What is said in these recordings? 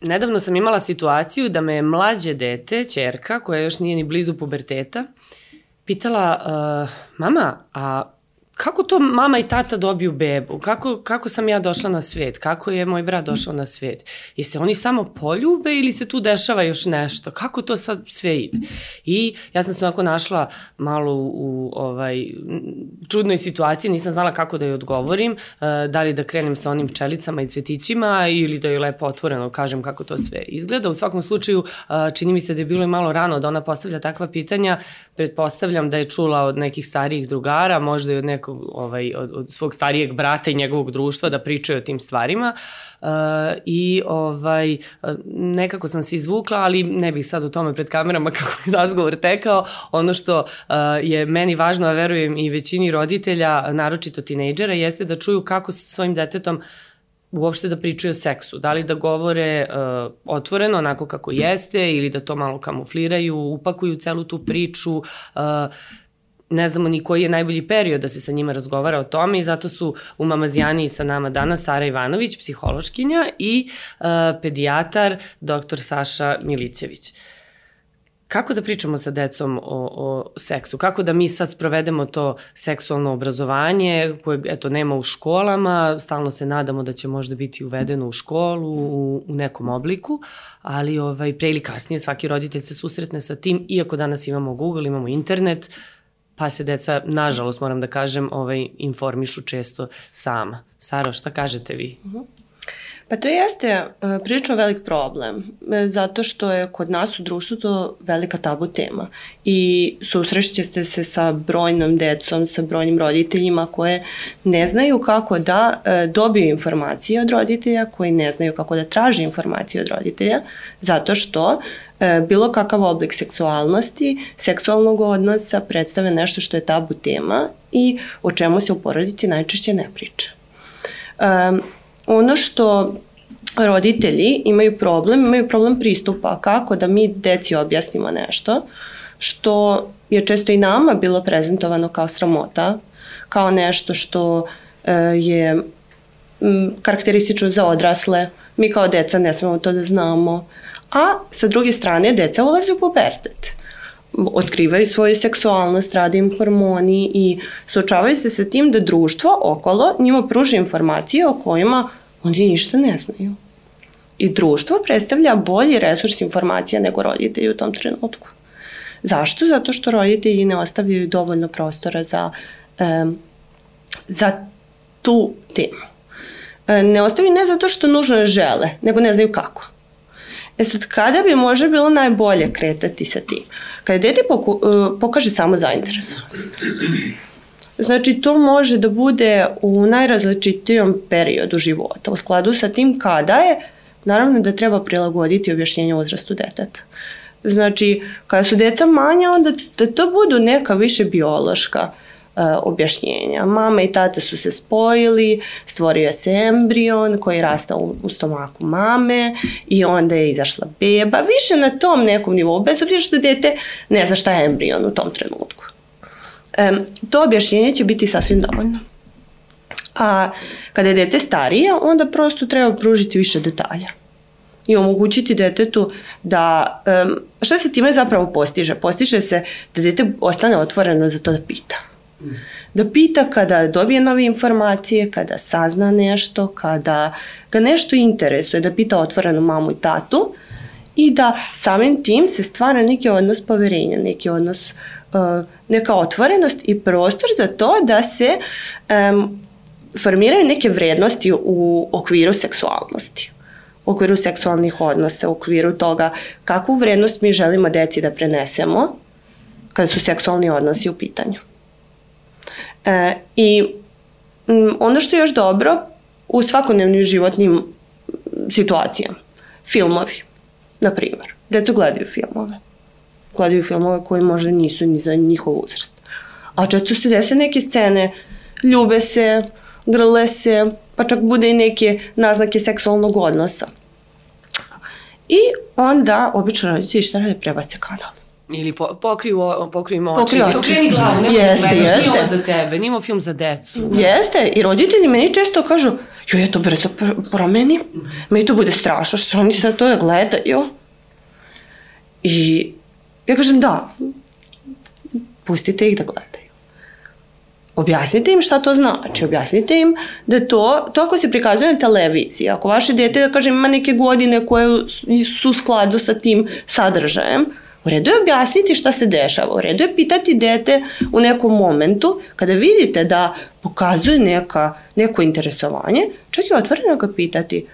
Nedavno sam imala situaciju da me mlađe dete, čerka, koja još nije ni blizu puberteta, pitala, uh, mama, a kako to mama i tata dobiju bebu? Kako, kako sam ja došla na svet? Kako je moj brat došao na svet? I se oni samo poljube ili se tu dešava još nešto? Kako to sad sve ide? I ja sam se onako našla malo u ovaj, čudnoj situaciji, nisam znala kako da joj odgovorim, eh, da li da krenem sa onim pčelicama i cvetićima ili da joj lepo otvoreno kažem kako to sve izgleda. U svakom slučaju, eh, čini mi se da je bilo i malo rano da ona postavlja takva pitanja. Pretpostavljam da je čula od nekih starijih drugara, možda i od nekog, ovaj, od, od svog starijeg brata i njegovog društva da pričaju o tim stvarima. Uh, I ovaj, nekako sam se izvukla, ali ne bih sad o tome pred kamerama kako je razgovor tekao. Ono što uh, je meni važno, a verujem i većini roditelja, naročito tinejdžera, jeste da čuju kako sa svojim detetom uopšte da pričaju o seksu, da li da govore uh, otvoreno onako kako jeste ili da to malo kamufliraju, upakuju celu tu priču, uh, ne znamo ni koji je najbolji period da se sa njima razgovara o tome i zato su u Mamazijani sa nama danas Sara Ivanović, psihološkinja i uh, pedijatar dr. Saša Milićević. Kako da pričamo sa decom o, o seksu? Kako da mi sad sprovedemo to seksualno obrazovanje koje eto, nema u školama, stalno se nadamo da će možda biti uvedeno u školu u, u nekom obliku, ali ovaj, pre ili kasnije svaki roditelj se susretne sa tim, iako danas imamo Google, imamo internet, uh, pa se deca, nažalost moram da kažem, ovaj, informišu često sama. Saro, šta kažete vi? -huh. Pa to jeste e, prilično velik problem, e, zato što je kod nas u društvu to velika tabu tema i susrećete se sa brojnom decom, sa brojnim roditeljima koje ne znaju kako da e, dobiju informacije od roditelja, koji ne znaju kako da traže informacije od roditelja, zato što bilo kakav oblik seksualnosti, seksualnog odnosa predstavlja nešto što je tabu tema i o čemu se u porodici najčešće ne priča. Um, ono što roditelji imaju problem, imaju problem pristupa kako da mi deci objasnimo nešto što je često i nama bilo prezentovano kao sramota, kao nešto što e, je karakteristično za odrasle. Mi kao deca ne smemo to da znamo. A sa druge strane, deca ulaze u pubertet otkrivaju svoju seksualnost, rade im hormoni i suočavaju se sa tim da društvo okolo njima pruži informacije o kojima oni ništa ne znaju. I društvo predstavlja bolji resurs informacija nego roditelji u tom trenutku. Zašto? Zato što roditelji ne ostavljaju dovoljno prostora za, e, za tu temu. E, ne ostavljaju ne zato što nužno žele, nego ne znaju kako. E sad, kada bi možda bilo najbolje kretati sa tim? Kada dete poku, e, pokaže samo zainteresovanost. Znači, to može da bude u najrazličitijom periodu života, u skladu sa tim kada je, naravno da treba prilagoditi objašnjenje uzrastu deteta. Znači, kada su deca manja, onda da to budu neka više biološka uh, objašnjenja. Mama i tata su se spojili, stvorio se embrion koji rasta u, u stomaku mame i onda je izašla beba. Više na tom nekom nivou, bez obzira što dete ne zna šta je embrion u tom trenutku to objašnjenje će biti sasvim dovoljno. A kada je dete starije, onda prosto treba pružiti više detalja i omogućiti detetu da, šta se time zapravo postiže? Postiže se da dete ostane otvoreno za to da pita. Da pita kada dobije nove informacije, kada sazna nešto, kada ga nešto interesuje, da pita otvoreno mamu i tatu i da samim tim se stvara neki odnos poverenja, neki odnos uh, neka otvorenost i prostor za to da se um, formiraju neke vrednosti u okviru seksualnosti u okviru seksualnih odnosa, u okviru toga kakvu vrednost mi želimo deci da prenesemo kada su seksualni odnosi u pitanju. E, I m, ono što je još dobro u svakodnevnim životnim situacijama, filmovi, na primjer, decu gledaju filmove gledaju filmove koji možda nisu ni za njihov uzrast. A često se dese neke scene, ljube se, grle se, pa čak bude i neke naznake seksualnog odnosa. I onda obično roditelji šta rade prebace kanal. Ili po, pokriju, pokriju oči. Pokriju oči. Okreni glavu, Jeste, gledaš, jeste. nije ovo za tebe, nije ovo film za decu. Jeste, i roditelji meni često kažu, joj, ja to brzo pr- promenim, meni to bude strašno, što oni sad to da gledaju. I ja kažem, da, pustite ih da gledaju. Objasnite im šta to znači, objasnite im da to, to ako se prikazuje na televiziji, ako vaše dete, da kažem, ima neke godine koje su u skladu sa tim sadržajem, U redu je objasniti šta se dešava, u redu je pitati dete u nekom momentu kada vidite da pokazuje neka, neko interesovanje, čak i otvoreno ga pitati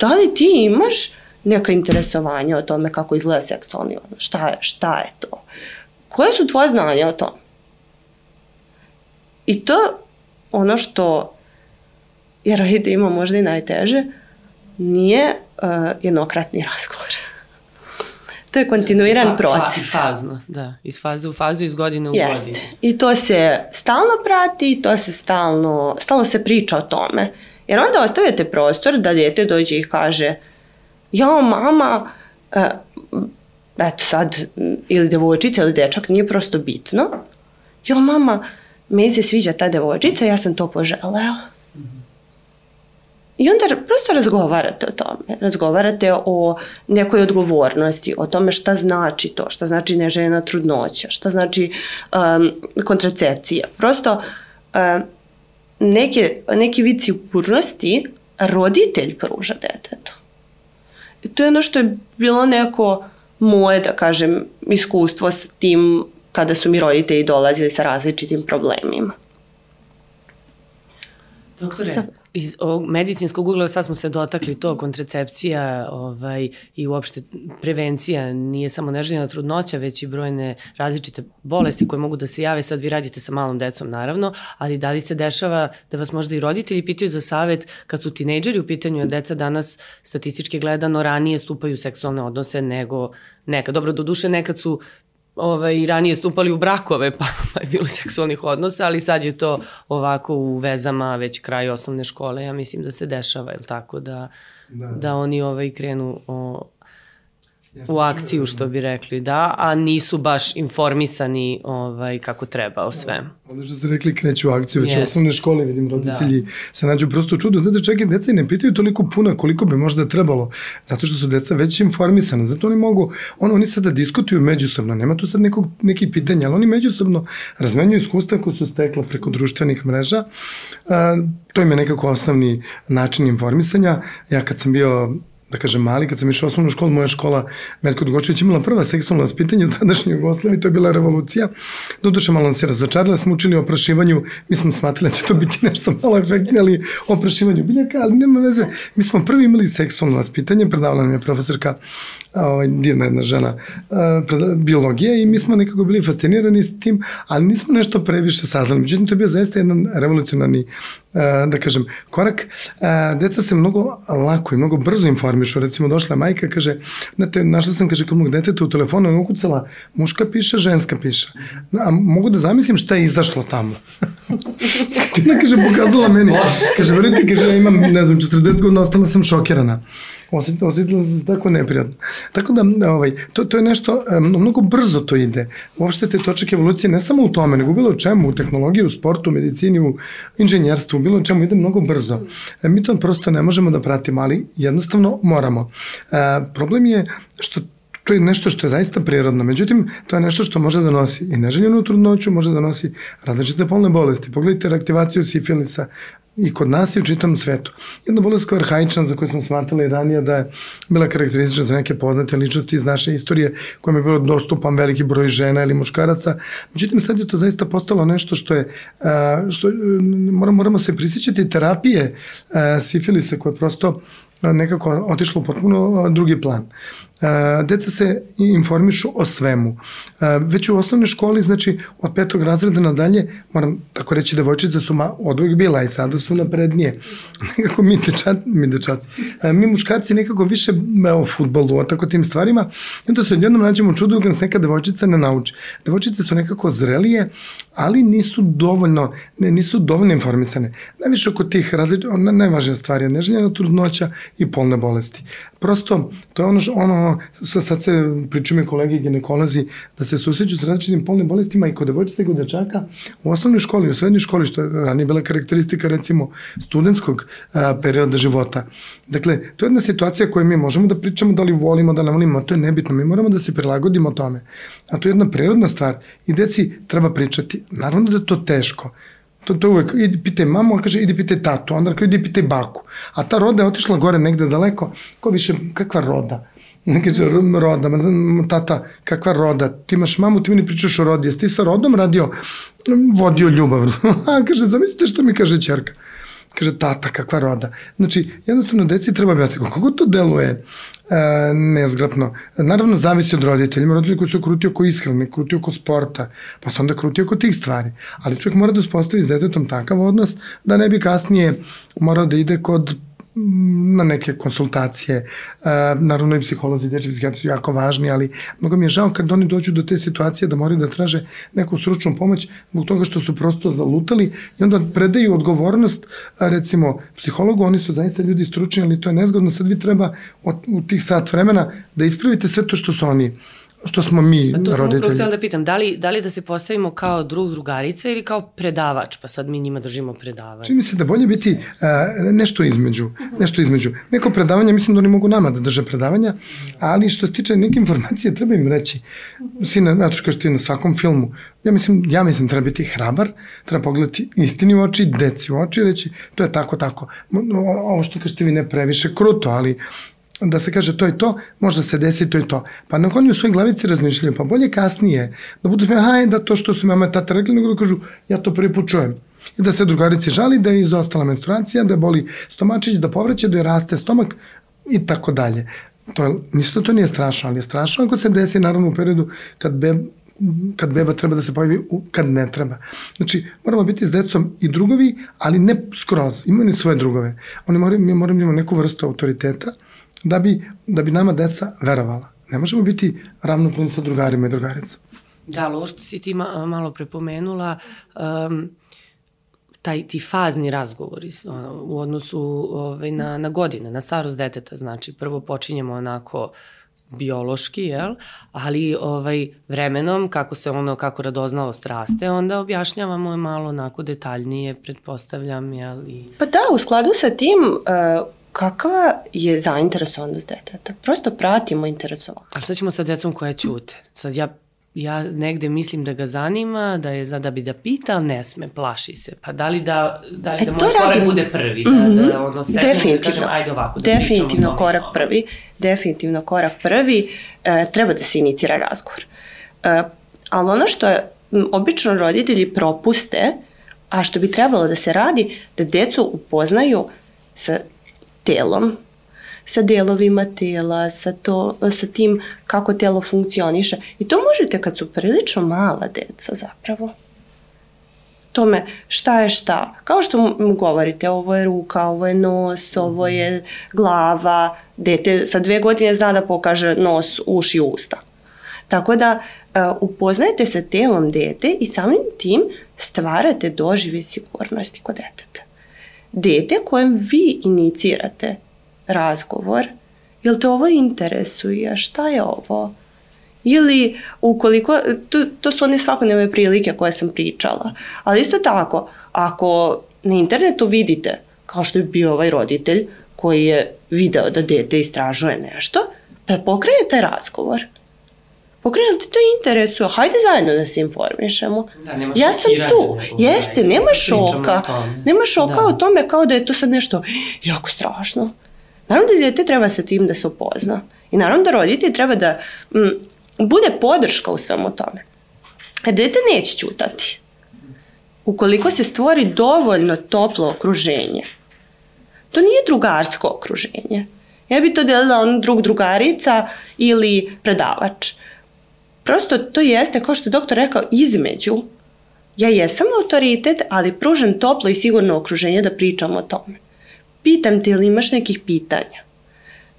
da li ti imaš neka interesovanja o tome kako izgleda seksualni odnos, šta je, šta je to, koje su tvoje znanja o tome. I to ono što je roditeljima možda i najteže, nije uh, jednokratni razgovor. To je kontinuiran Fa- proces. Fa, fazno, da. Iz faze u fazu, iz godine u Jeste. godinu. I to se stalno prati to se stalno, stalno se priča o tome. Jer onda ostavljate prostor da dete dođe i kaže jao mama, e, eto sad, ili devojčica ili dečak, nije prosto bitno. Jao mama, meni se sviđa ta devojčica, ja sam to poželeo. I onda prosto razgovarate o tome. Razgovarate o nekoj odgovornosti, o tome šta znači to, šta znači neželjena trudnoća, šta znači um, kontracepcija. Prosto um, neke, neki vid sigurnosti roditelj pruža detetu. I to je ono što je bilo neko moje, da kažem, iskustvo s tim kada su mi roditelji dolazili sa različitim problemima. Doktore, iz ovog medicinskog ugla sad smo se dotakli to, kontracepcija ovaj, i uopšte prevencija nije samo neželjena trudnoća, već i brojne različite bolesti koje mogu da se jave. Sad vi radite sa malom decom, naravno, ali da li se dešava da vas možda i roditelji pitaju za savet kad su tinejdžeri u pitanju, a deca danas statistički gledano ranije stupaju u seksualne odnose nego nekad. Dobro, do duše nekad su ovaj, ranije stupali u brakove, pa, pa je bilo seksualnih odnosa, ali sad je to ovako u vezama već kraj osnovne škole, ja mislim da se dešava, je tako, da, da. da oni ovaj, krenu o, u akciju, što bi rekli, da, a nisu baš informisani ovaj, kako treba o svemu. Ono što ste rekli, kreću u akciju, već yes. u osnovne škole vidim roditelji da. se nađu prosto u čudu. Znate, čak i deca i ne pitaju toliko puno koliko bi možda trebalo, zato što su deca već informisana. Zato oni mogu, ono, oni sada diskutuju međusobno, nema tu sad nekog, nekih pitanja, ali oni međusobno razmenjuju iskustva koje su stekla preko društvenih mreža. A, to im je nekako osnovni način informisanja. Ja kad sam bio da kažem, mali, kad sam išao osnovnu školu, moja škola Metko Dgočević imala prva seksualna vaspitanja u tadašnjoj Jugoslaviji, to je bila revolucija. Doduše, malo se razočarala, smo učili o oprašivanju, mi smo smatrali da će to biti nešto malo efektnije, ali o oprašivanju biljaka, ali nema veze. Mi smo prvi imali seksualno vaspitanje, predavala nam je profesorka ovaj, divna jedna žena uh, biologije i mi smo nekako bili fascinirani s tim, ali nismo nešto previše saznali. Međutim, to je bio zaista jedan revolucionarni, uh, da kažem, korak. Uh, deca se mnogo lako i mnogo brzo informišu. Recimo, došla majka, kaže, znate, našla sam, kaže, kod mog deteta u telefonu je ukucala, muška piše, ženska piše. A mogu da zamislim šta je izašlo tamo. Ona, kaže, pokazala meni. Kaže, verujte, kaže, ja imam, ne znam, 40 godina, ostala sam šokirana osjetila, sam se tako neprijatno. Tako da, ovaj, to, to je nešto, mnogo brzo to ide. Uopšte te točak evolucije ne samo u tome, nego bilo čemu, u tehnologiji, u sportu, u medicini, u inženjerstvu, bilo čemu ide mnogo brzo. E, mi to prosto ne možemo da pratimo, ali jednostavno moramo. E, problem je što to je nešto što je zaista prirodno. Međutim, to je nešto što može da nosi i neželjenu trudnoću, može da nosi različite polne bolesti. Pogledajte reaktivaciju sifilisa, i kod nas i u čitom svetu. Jedna bolest koja je arhaična, za koju smo smatrali ranije da je bila karakteristična za neke poznate ličnosti iz naše istorije, kojima je bilo dostupan veliki broj žena ili muškaraca. Međutim, sad je to zaista postalo nešto što je, što moramo, moramo se prisjećati terapije sifilisa koje prosto nekako otišlo u potpuno drugi plan. Deca se informišu o svemu. Već u osnovnoj školi, znači od petog razreda nadalje, moram tako reći, devojčice su od uvijek bila i sada su naprednije. Nekako mi, dečat, mi dečaci. Mi muškarci nekako više o futbolu, o tako tim stvarima. I onda se odjednom nađemo čudu kad nas neka devojčica ne nauči. Devojčice su nekako zrelije, ali nisu dovoljno, ne, nisu dovoljno informisane. Najviše oko tih različitih, najvažnija stvar je neželjena trudnoća i polne bolesti prosto, to je ono, što, ono sad se pričaju kolege ginekolozi, da se susreću s različitim polnim bolestima i kod devojčica i kod dečaka u osnovnoj školi, u srednjoj školi, što je ranije bila karakteristika recimo studentskog a, perioda života. Dakle, to je jedna situacija koju mi možemo da pričamo da li volimo, da ne volimo, to je nebitno, mi moramo da se prilagodimo tome. A to je jedna prirodna stvar i deci treba pričati. Naravno da je to teško, To, to uvek, idi pitaj mamu, on kaže, idi pitaj tatu, onda kaže, idi pitaj baku. A ta roda je otišla gore negde daleko, ko više, kakva roda? Kaže, roda, ma znam, tata, kakva roda? Ti imaš mamu, ti mi ne pričaš o rodi, jesi ti sa rodom radio, vodio ljubav? A kaže, zamislite što mi kaže čerka. Kaže, tata, kakva roda. Znači, jednostavno, deci treba objasniti, kako to deluje e, nezgrapno. Naravno, zavisi od roditelja. Ima roditelji koji su kruti oko ishrane, kruti oko sporta, pa se onda kruti oko tih stvari. Ali čovjek mora da uspostavi s detetom takav odnos da ne bi kasnije morao da ide kod na neke konsultacije. E, naravno i psiholozi i deči psihijatri su jako važni, ali mnogo mi je žao kad oni dođu do te situacije da moraju da traže neku stručnu pomoć zbog toga što su prosto zalutali i onda predaju odgovornost recimo psihologu, oni su zaista ljudi stručni, ali to je nezgodno, sad vi treba u tih sat vremena da ispravite sve to što su oni što smo mi roditelji. To sam upravo htjela da pitam, da li, da li da se postavimo kao drug drugarica ili kao predavač, pa sad mi njima držimo predavanje? Čini se da bolje biti uh, nešto između, nešto između. Neko predavanje, mislim da oni mogu nama da drže predavanja, ali što se tiče neke informacije, treba im reći. Sine, na, što ti na svakom filmu, ja mislim, ja mislim treba biti hrabar, treba pogledati istini u oči, deci u oči reći, to je tako, tako. Ovo što kažete vi ne previše kruto, ali da se kaže to je to, možda se desi to je to. Pa na oni u svojoj glavici razmišljaju, pa bolje kasnije, da budu haj, da to što su mama i tata rekli, nego da kažu, ja to prvi put čujem. I da se drugarici žali da je izostala menstruacija, da boli stomačić, da povreće, da je raste stomak i tako dalje. To je, ništa to nije strašno, ali je strašno ako se desi naravno u periodu kad beb, kad beba treba da se pojavi, kad ne treba. Znači, moramo biti s decom i drugovi, ali ne skroz. Imaju ni svoje drugove. Oni moraju, mi moramo imati neku vrstu autoriteta, da bi, da bi nama deca verovala. Ne možemo biti ravnopravni sa drugarima i drugaricama. Da, ali ovo što si ti malo prepomenula, um, taj, ti fazni razgovori u odnosu ovaj, na, na godine, na starost deteta, znači prvo počinjemo onako biološki, jel? Ali ovaj vremenom kako se ono kako radoznalost raste, onda objašnjavamo malo onako detaljnije, pretpostavljam, jel? I... Pa da, u skladu sa tim uh, kakva je zainteresovanost deteta. Prosto pratimo interesovanost. Ali šta ćemo sa decom koja ćute? Sad ja ja negde mislim da ga zanima, da je za da bi da pita, ali ne sme, plaši se. Pa da li da, da, li e, da moj korak bude prvi, da, mm -hmm. da ono sedne da kažem, ajde ovako, da Definitivno korak malo. prvi, definitivno korak prvi, e, treba da se inicira razgovor. E, ali ono što je, obično roditelji propuste, a što bi trebalo da se radi, da decu upoznaju sa telom, sa delovima tela, sa, to, sa tim kako telo funkcioniše. I to možete kad su prilično mala deca zapravo. Tome šta je šta. Kao što mu govorite, ovo je ruka, ovo je nos, ovo je glava. Dete sa dve godine zna da pokaže nos, uši, usta. Tako da uh, upoznajte se telom dete i samim tim stvarate dožive sigurnosti kod deteta dete kojem vi inicirate razgovor, jel te ovo interesuje, šta je ovo? Ili ukoliko, to, to su one svakodnevne prilike koje sam pričala, ali isto tako, ako na internetu vidite, kao što je bio ovaj roditelj koji je video da dete istražuje nešto, pa pokrenete razgovor pokrenuli te to interesuje, hajde zajedno da se informišemo. Da, nema ja sam tu, jeste, nema da šoka, nema šoka da. o tome kao da je to sad nešto jako strašno. Naravno da dete treba sa tim da se upozna. I naravno da roditelj treba da m, bude podrška u svemu tome. A dete neće ćutati. Ukoliko se stvori dovoljno toplo okruženje, to nije drugarsko okruženje. Ja bi to delila on drug drugarica ili predavač. Prosto to jeste, kao što je doktor rekao, između. Ja jesam autoritet, ali pružam toplo i sigurno okruženje da pričam o tome. Pitam te ili imaš nekih pitanja.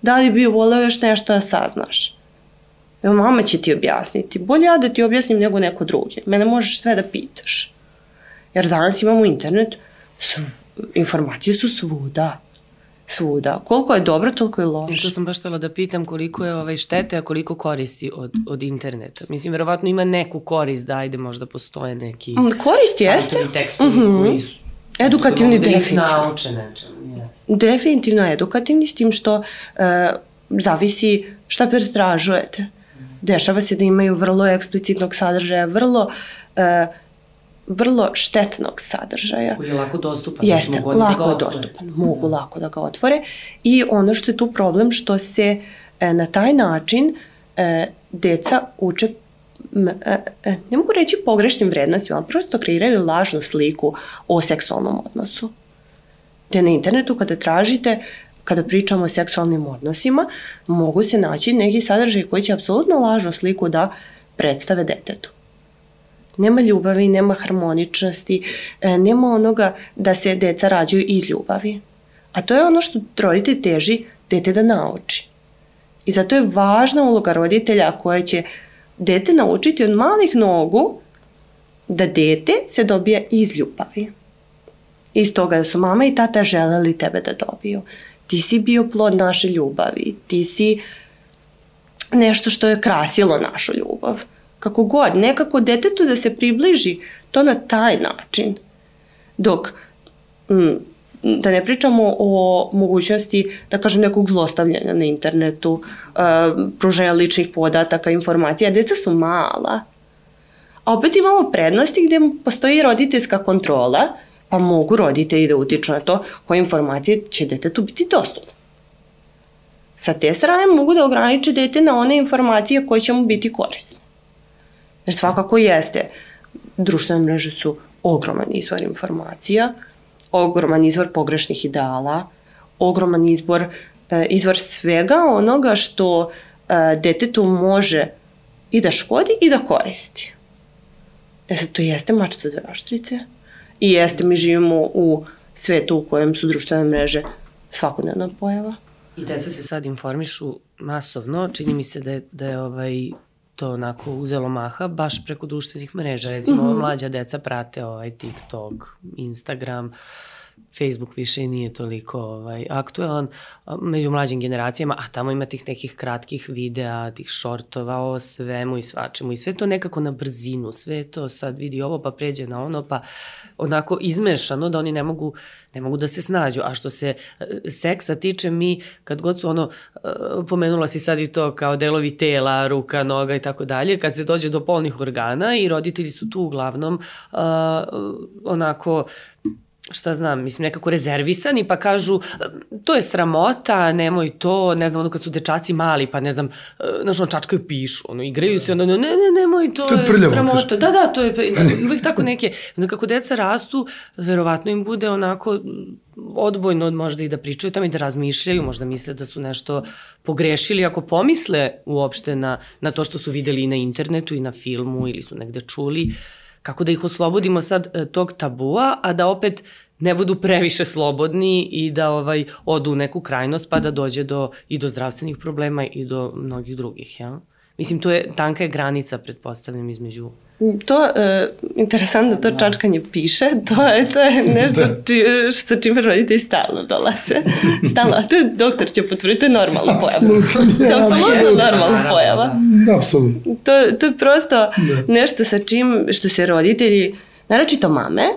Da li bi voleo još nešto da saznaš? Evo, mama će ti objasniti. Bolje ja da ti objasnim nego neko drugi. Mene možeš sve da pitaš. Jer danas imamo internet, sv... informacije su svuda. Svuda. Koliko je dobro, toliko je loše. I to sam baš htela da pitam koliko je ovaj štete, a koliko koristi od, od interneta. Mislim, verovatno ima neku korist da ajde možda postoje neki... Mm, korist jeste. tekstovi mm -hmm. koji su Edukativni da definitivno. nauče nečem. Yes. Definitivno edukativni s tim što e, zavisi šta pretražujete. Dešava se da imaju vrlo eksplicitnog sadržaja, vrlo e, vrlo štetnog sadržaja. Koji je lako dostupan. Jeste, mogu da lako da dostupan. Mogu lako da ga otvore. I ono što je tu problem što se e, na taj način e, deca uče e, e, ne mogu reći pogrešnim vrednostima, ali prosto kreiraju lažnu sliku o seksualnom odnosu. Te na internetu kada tražite kada pričamo o seksualnim odnosima, mogu se naći neki sadržaj koji će apsolutno lažnu sliku da predstave detetu. Nema ljubavi, nema harmoničnosti, e, nema onoga da se deca rađaju iz ljubavi. A to je ono što roditelj teži dete da nauči. I zato je važna uloga roditelja koja će dete naučiti od malih nogu da dete se dobija iz ljubavi. Iz toga da su mama i tata želeli tebe da dobiju. Ti si bio plod naše ljubavi. Ti si nešto što je krasilo našu ljubav kako god, nekako detetu da se približi to na taj način. Dok, mm, da ne pričamo o mogućnosti, da kažem, nekog zlostavljanja na internetu, uh, pružanja ličnih podataka, informacija, deca su mala. A opet imamo prednosti gde postoji roditeljska kontrola, pa mogu roditelji da utiču na to koje informacije će detetu biti dostupne. Sa te strane mogu da ograniče dete na one informacije koje će mu biti korisne. Jer svakako jeste. Društvene mreže su ogroman izvor informacija, ogroman izvor pogrešnih ideala, ogroman izbor, e, izvor svega onoga što e, detetu može i da škodi i da koristi. E sad, to jeste mač za oštrice i jeste, mi živimo u svetu u kojem su društvene mreže svakodnevna pojava. I deca se sad informišu masovno, čini mi se da je, da je ovaj, to onako uzelo maha baš preko društvenih mreža. Recimo, mm -hmm. mlađa deca prate ovaj TikTok, Instagram, Facebook više nije toliko ovaj, aktuelan među mlađim generacijama, a tamo ima tih nekih kratkih videa, tih šortova o svemu i svačemu i sve to nekako na brzinu, sve to sad vidi ovo pa pređe na ono pa onako izmešano da oni ne mogu, ne mogu da se snađu. A što se e, seksa tiče, mi kad god su ono, e, pomenula si sad i to kao delovi tela, ruka, noga i tako dalje, kad se dođe do polnih organa i roditelji su tu uglavnom uh, onako šta znam, mislim, nekako rezervisani, pa kažu, to je sramota, nemoj to, ne znam, ono kad su dečaci mali, pa ne znam, znaš, ono čačkaju pišu, ono, igraju se, ono, ne, ne, nemoj, to, to je, prljavo, sramota. Kaži. Da, da, to je, uvek tako neke, onda kako deca rastu, verovatno im bude onako odbojno od možda i da pričaju tamo i da razmišljaju, možda misle da su nešto pogrešili, ako pomisle uopšte na, na to što su videli i na internetu i na filmu ili su negde čuli, kako da ih oslobodimo sad e, tog tabua, a da opet ne budu previše slobodni i da ovaj odu u neku krajnost pa da dođe do i do zdravstvenih problema i do mnogih drugih, ja? Mislim, to je tanka je granica, pretpostavljam, između To, uh, interesantno, to da. čačkanje piše, to je, to je nešto da. či, sa čime roditelji stalno dolaze. Stalno, a to je, doktor će potvrditi, to je normalna pojava. To je apsolutno normalna pojava. Apsolutno. To, to je prosto da. nešto sa čim, što se roditelji, naročito mame,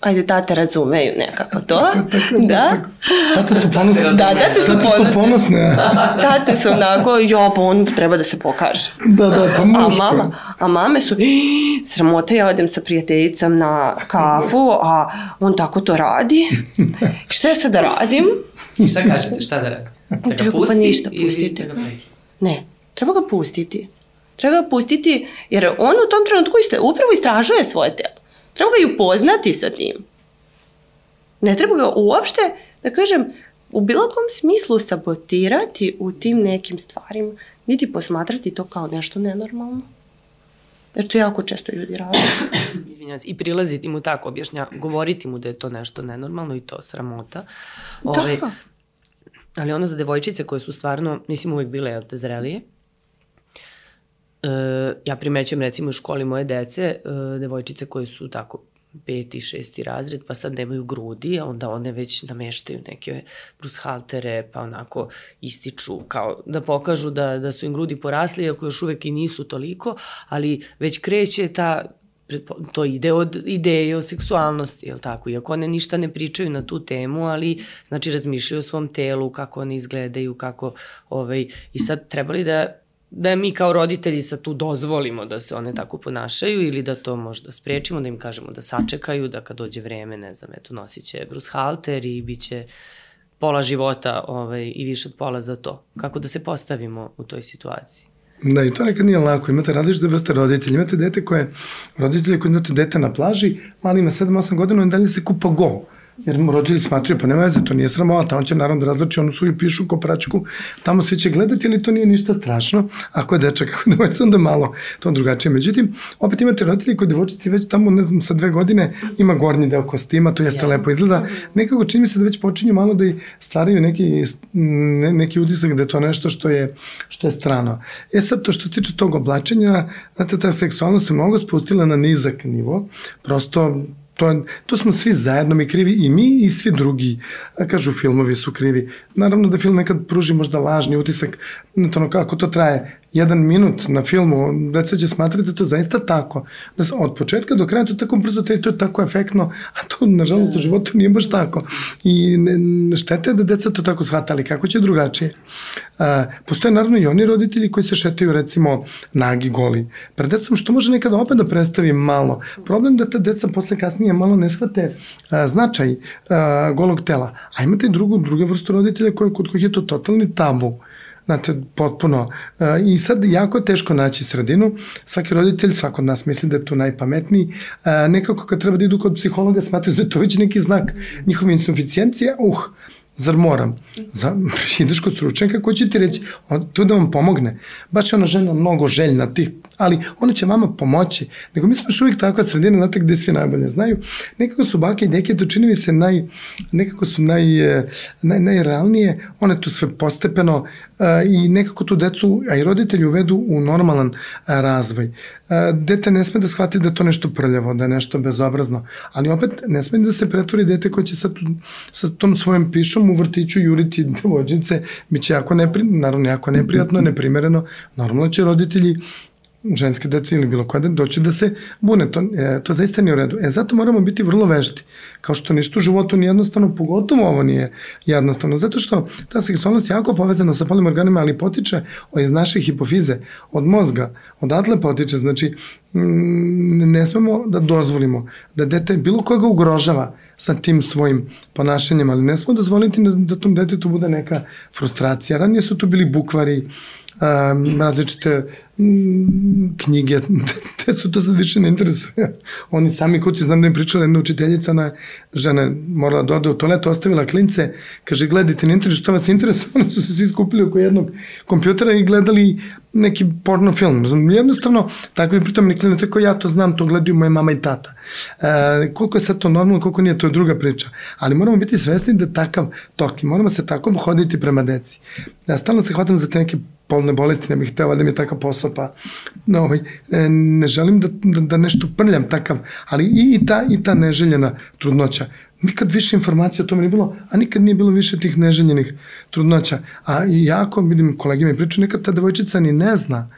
ajde, tate razumeju nekako to. Tako, tako, da. Tate su ponosne. Da, tate su ponosne. Su ponosne. tate su onako, jo, pa on treba da se pokaže. Da, da, pa muško. A, mama, a mame su, sramota, ja odem sa prijateljicom na kafu, a on tako to radi. Šta ja sad da radim? I šta kažete, šta da radim? Da ga treba pusti? Pa ništa, pustite. Da ne, treba ga pustiti. Treba ga pustiti, jer on u tom trenutku iste, upravo istražuje svoje telo. Treba ga i upoznati sa tim. Ne treba ga uopšte, da kažem, u bilo kom smislu sabotirati u tim nekim stvarima, niti posmatrati to kao nešto nenormalno. Jer to jako često ljudi rade. Izvinjam se, i prilaziti mu tako, objašnja, govoriti mu da je to nešto nenormalno i to sramota. Da. Ove, ovaj, ali ono za devojčice koje su stvarno, nisim uvek bile, jel te, zrelije, e, ja primećujem recimo u školi moje dece, e, devojčice koje su tako peti, šesti razred, pa sad nemaju grudi, a onda one već nameštaju neke brushaltere, pa onako ističu, kao da pokažu da, da su im grudi porasli, iako još uvek i nisu toliko, ali već kreće ta to ide od ideje o seksualnosti, je tako? Iako one ništa ne pričaju na tu temu, ali znači razmišljaju o svom telu, kako one izgledaju, kako, ovaj, i sad trebali da da mi kao roditelji sad tu dozvolimo da se one tako ponašaju ili da to možda sprečimo, da im kažemo da sačekaju, da kad dođe vreme, ne znam, eto, nosit će Bruce Halter i bit će pola života ovaj, i više od pola za to. Kako da se postavimo u toj situaciji? Da, i to nekad nije lako. Imate različite vrste roditelja. Imate dete koje, roditelje koji imate dete na plaži, mali ima 7-8 godina, i dalje se kupa go jer mu roditelji smatruju, pa nema veze, to nije sramota, on će naravno da razlači onu svoju pišu kopračku, tamo svi će gledati, ali to nije ništa strašno, ako je dečak, ako je devojčica, onda malo to drugačije. Međutim, opet imate roditelji koji devojčici već tamo, ne znam, sa dve godine ima gornji deo kostima, to jeste yes. lepo izgleda. Nekako čini mi se da već počinju malo da i stvaraju neki, ne, neki utisak da je to nešto što je, što je strano. E sad, to što se tiče tog oblačenja, znate, ta seksualnost se mnogo spustila na nizak nivo, prosto To, to smo svi zajedno mi krivi i mi i svi drugi. A kažu filmovi su krivi. Naravno da film nekad pruži možda lažni utisak to kako to traje jedan minut na filmu, deca će smatrati da to zaista tako. Da se od početka do kraja to tako brzo, to je tako efektno, a to nažalost u životu nije baš tako. I ne, štete da deca to tako shvatali, kako će drugačije. A, postoje naravno i oni roditelji koji se šetaju recimo nagi goli. Pred decom što može nekada opet da predstavi malo. Problem da ta deca posle kasnije malo ne shvate a, značaj a, golog tela. A imate drugu, druge vrstu roditelja koje, kod kojih je to totalni tabu. Znate, potpuno. E, I sad jako je teško naći sredinu. Svaki roditelj, svako od nas misli da je tu najpametniji. E, nekako kad treba da idu kod psihologa, smatraju da je to već neki znak njihove insuficijencije. Uh, zar moram? Za, ideš kod stručnjaka koji će ti reći, on, tu da vam pomogne. Baš je ona žena mnogo željna tih ali ona će vama pomoći. Nego mi smo još uvijek takva sredina, znate gde svi najbolje znaju. Nekako su bake i deke, to čini mi se naj, nekako su naj, eh, naj, najrealnije, one tu sve postepeno i nekako tu decu, a i roditelji uvedu u normalan uh, razvoj. Uh, dete ne sme da shvati da to nešto prljavo, da je nešto bezobrazno, ali opet ne sme da se pretvori dete koje će sa, sa tom svojom pišom u vrtiću juriti devojčice, bit će jako, nepri, naravno, jako neprijatno, neprimereno, normalno će roditelji ženske dece ili bilo koja doći da se bune. To, e, to zaista nije u redu. E, zato moramo biti vrlo vežti. Kao što ništa u životu nije jednostavno, pogotovo ovo nije jednostavno. Zato što ta seksualnost je jako povezana sa polnim organima, ali potiče iz naše hipofize, od mozga, odatle potiče. Znači, mm, ne smemo da dozvolimo da dete bilo koga ugrožava sa tim svojim ponašanjem, ali ne smemo dozvoliti da, da tom detetu bude neka frustracija. Ranije su tu bili bukvari, um, različite um, knjige, decu to sad više ne interesuje. Oni sami kući, znam da im pričala jedna učiteljica, ona žena morala da ode u toalet, ostavila klince, kaže, gledajte, ne interesuje, što vas interesuje, oni su se svi skupili oko jednog kompjutera i gledali neki porno film. Jednostavno, tako je pritom ni klinac, ko ja to znam, to gledaju moje mama i tata. E, koliko je sad to normalno, koliko nije, to je druga priča. Ali moramo biti svesni da takav tok i moramo se tako hoditi prema deci. Ja stalno se hvatam za te neke polne bolesti, ne bih hteo da mi je takav posao, pa no, ovaj, e, ne želim da, da, da nešto prljam takav, ali i, i, ta, i ta neželjena trudnoća. Nikad više informacija o tome nije bilo, a nikad nije bilo više tih neželjenih trudnoća. A jako, vidim, kolegi mi pričaju, nekad ta devojčica ni ne zna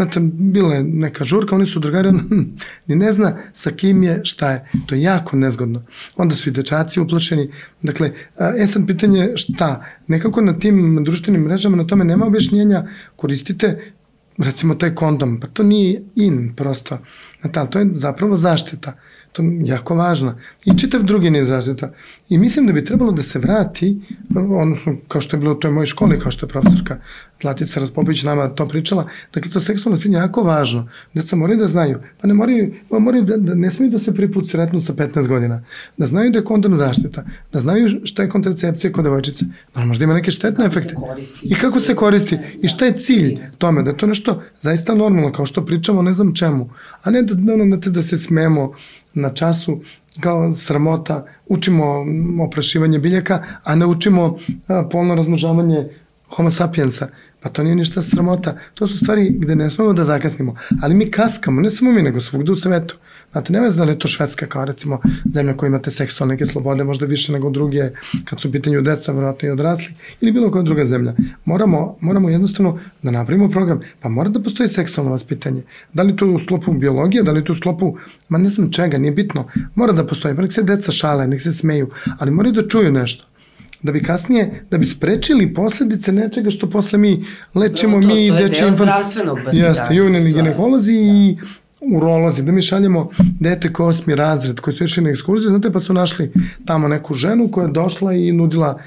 Znate, bila je neka žurka, oni su drugari, hm, ni ne zna sa kim je, šta je. To je jako nezgodno. Onda su i dečaci uplašeni. Dakle, e sad pitanje šta? Nekako na tim društvenim mrežama na tome nema objašnjenja, koristite recimo taj kondom, pa to nije in prosto. Znate, ali to je zapravo zaštita. To je jako važno. I čitav drugi niz zaštita. I mislim da bi trebalo da se vrati, odnosno kao što je bilo u toj mojoj školi, kao što je profesorka Zlatica Raspopović nama to pričala, dakle to seksualno pitanje je jako važno. Deca moraju da znaju, pa ne moraju, moraju da, da ne smiju da se prvi put sretnu sa 15 godina, da znaju da je kondom zaštita, da znaju šta je kontracepcija kod devojčice, da možda ima neke štetne efekte. I kako se koristi i šta je cilj tome, da je to nešto zaista normalno, kao što pričamo ne znam čemu, a ne da, da, da, da se smemo na času kao sramota, učimo oprašivanje biljaka, a ne učimo polno razmnožavanje homo sapiensa. Pa to nije ništa sramota. To su stvari gde ne smemo da zakasnimo. Ali mi kaskamo, ne samo mi, nego svugde u svetu. Znate, nema da li je to Švedska kao recimo zemlja koja imate seksualne neke slobode, možda više nego druge, kad su u pitanju deca, vjerojatno i odrasli, ili bilo koja druga zemlja. Moramo, moramo jednostavno da napravimo program, pa mora da postoji seksualno vaspitanje. Da li to u sklopu biologije, da li to u sklopu, ma ne znam čega, nije bitno. Mora da postoji, pa nek se deca šale, nek se smeju, ali moraju da čuju nešto da bi kasnije, da bi sprečili posledice nečega što posle mi lečimo to, mi to, to je deo zdravstvenog vaspitanja. Jeste, juvneni ginekolozi i urolozi, da mi šaljemo dete ko osmi razred koji su išli na ekskurziju, znate, pa su našli tamo neku ženu koja je došla i nudila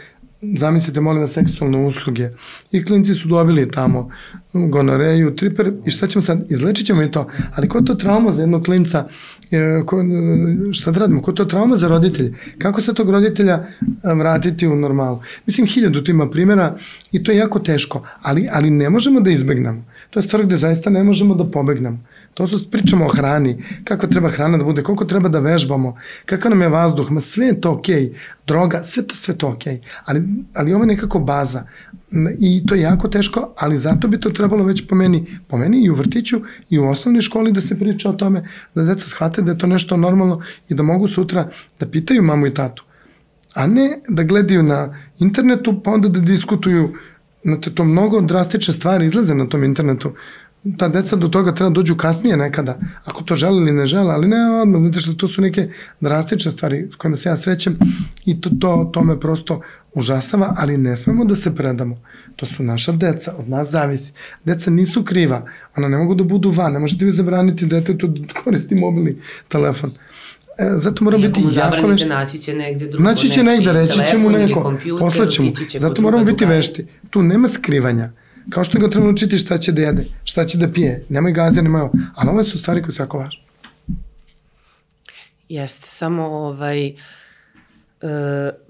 zamislite, molim vas, seksualne usluge. I klinci su dobili tamo gonoreju, triper i šta ćemo sad, izlečit ćemo i to. Ali ko to trauma za jednog klinca, e, ko, šta da radimo, ko to trauma za roditelje? Kako se tog roditelja e, vratiti u normalu? Mislim, hiljadu tu ima primjera i to je jako teško, ali, ali ne možemo da izbegnemo. To je stvar gde zaista ne možemo da pobegnemo. To su, pričamo o hrani, kako treba hrana da bude, koliko treba da vežbamo, kakav nam je vazduh, ma sve je to okej, okay. droga, sve to, sve to okej, okay. ali, ali ovo je nekako baza i to je jako teško, ali zato bi to trebalo već po meni, po meni i u vrtiću i u osnovnoj školi da se priča o tome, da deca shvate da je to nešto normalno i da mogu sutra da pitaju mamu i tatu, a ne da gledaju na internetu pa onda da diskutuju Znate, to mnogo drastične stvari izlaze na tom internetu ta deca do toga treba da dođu kasnije nekada, ako to žele ili ne žele, ali ne odmah, znate što to su neke drastične stvari s kojima se ja srećem i to, to, to me prosto užasava, ali ne smemo da se predamo. To su naša deca, od nas zavisi. Deca nisu kriva, ona ne mogu da budu van, ne možete vi zabraniti detetu da koristi mobilni telefon. E, zato mora biti jako nešto. Naći će negde drugo. Naći će negde, reći će mu neko, poslaćemo. Zato moramo biti vešti. Tu nema skrivanja Kao što ga treba učiti šta će da jede, šta će da pije. Nemoj gaze, nemoj ovo. Ali ove su stvari koje su jako važne. Jeste, samo ovaj... E,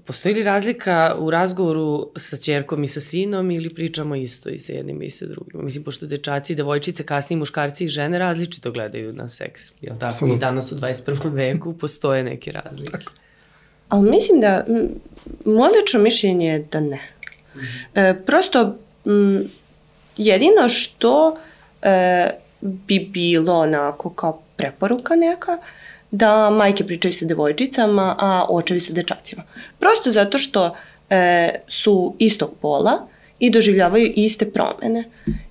postoji li razlika u razgovoru sa čerkom i sa sinom ili pričamo isto i sa jednim i sa drugim? Mislim, pošto dečaci i devojčice, kasniji muškarci i žene različito gledaju na seks. Jel tako? Absolutno. I danas u 21. veku postoje neke razlike. Tako. Ali mislim da, moje lično mišljenje je da ne. Mm -hmm. e, prosto, m, Jedino što e, bi bilo onako kao preporuka neka, da majke pričaju sa devojčicama, a očevi sa dečacima. Prosto zato što e, su istog pola i doživljavaju iste promene.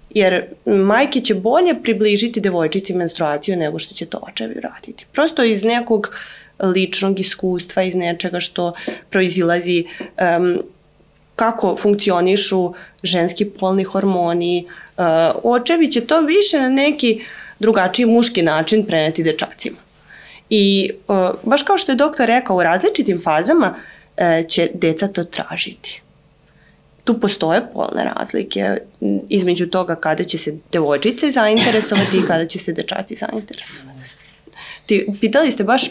Jer majke će bolje približiti devojčici menstruaciju nego što će to očevi raditi. Prosto iz nekog ličnog iskustva, iz nečega što proizilazi um, kako funkcionišu ženski polni hormoni. Uh, očevi će to više na neki drugačiji muški način preneti dečacima. I uh, baš kao što je doktor rekao, u različitim fazama uh, će deca to tražiti. Tu postoje polne razlike između toga kada će se devojčice zainteresovati i kada će se dečaci zainteresovati. Ti, pitali ste baš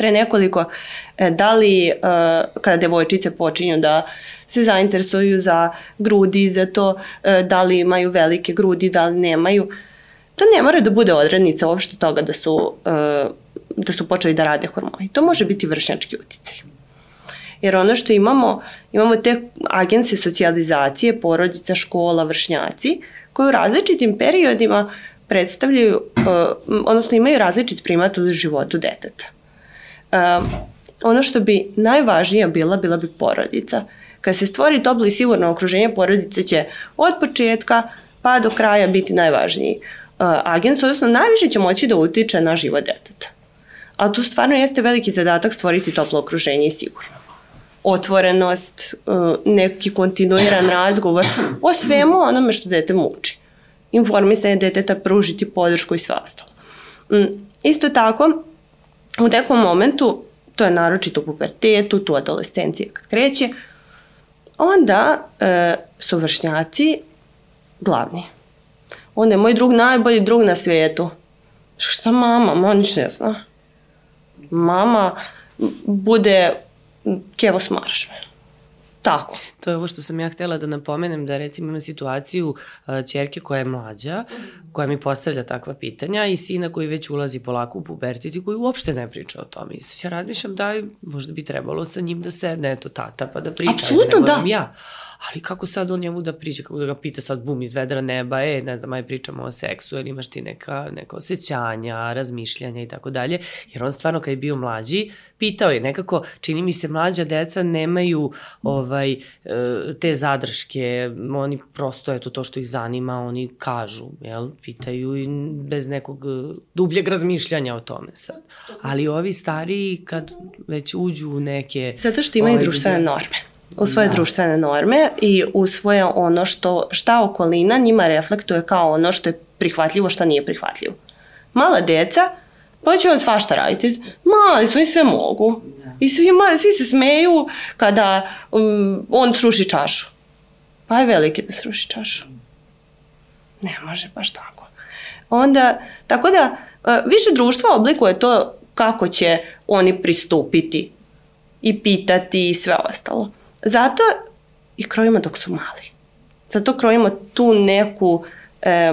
pre nekoliko da li kada devojčice počinju da se zainteresuju za grudi, za to e, da li imaju velike grudi, da li nemaju. To ne mora da bude odrednica uopšte toga da su, e, da su počeli da rade hormoni. To može biti vršnjački uticaj. Jer ono što imamo, imamo te agencije socijalizacije, porodica, škola, vršnjaci, koji u različitim periodima predstavljaju, e, odnosno imaju različit primat u životu deteta. Ono što bi najvažnija bila, bila bi porodica. Kad se stvori toplo i sigurno okruženje, porodice će od početka pa do kraja biti najvažniji uh, agens, odnosno najviše će moći da utiče na život deteta. A tu stvarno jeste veliki zadatak stvoriti toplo okruženje i sigurno. Otvorenost, uh, neki kontinuiran razgovor o svemu onome što dete muči. Informisanje deteta, pružiti podršku i sve ostalo. Mm, isto tako, u nekom momentu, to je naročito u pubertetu, tu adolescencije kad kreće, onda e, su vršnjaci glavni. On je moj drug najbolji drug na svijetu. Šta mama? Mama ništa ne zna. Mama bude kevo s. Tako. To je ovo što sam ja htela da napomenem, da recimo imam situaciju uh, čerke koja je mlađa, koja mi postavlja takva pitanja i sina koji već ulazi polako u pubertet i koji uopšte ne priča o tome. I ja razmišljam da možda bi trebalo sa njim da sedne, eto tata, pa da priča. Apsolutno da. Ja ali kako sad on njemu da priđe, kako da ga pita sad bum iz vedra neba, e, ne znam, aj pričamo o seksu, ili imaš ti neka, neka osjećanja, razmišljanja i tako dalje, jer on stvarno kad je bio mlađi, pitao je nekako, čini mi se mlađa deca nemaju ovaj, e, te zadrške, oni prosto, eto, to što ih zanima, oni kažu, jel, pitaju i bez nekog dubljeg razmišljanja o tome sad. Ali ovi stariji, kad već uđu u neke... Zato što imaju ovaj, društvene norme u svoje da. društvene norme i u svoje ono što, šta okolina njima reflektuje kao ono što je prihvatljivo, šta nije prihvatljivo. Mala deca, pa će on svašta raditi. Mali su i sve mogu. I svi, svi se smeju kada um, on sruši čašu. Pa je veliki da sruši čašu. Ne može baš tako. Onda, tako da, više društva oblikuje to kako će oni pristupiti i pitati i sve ostalo. Zato i krojimo dok su mali. Zato krojimo tu neku e,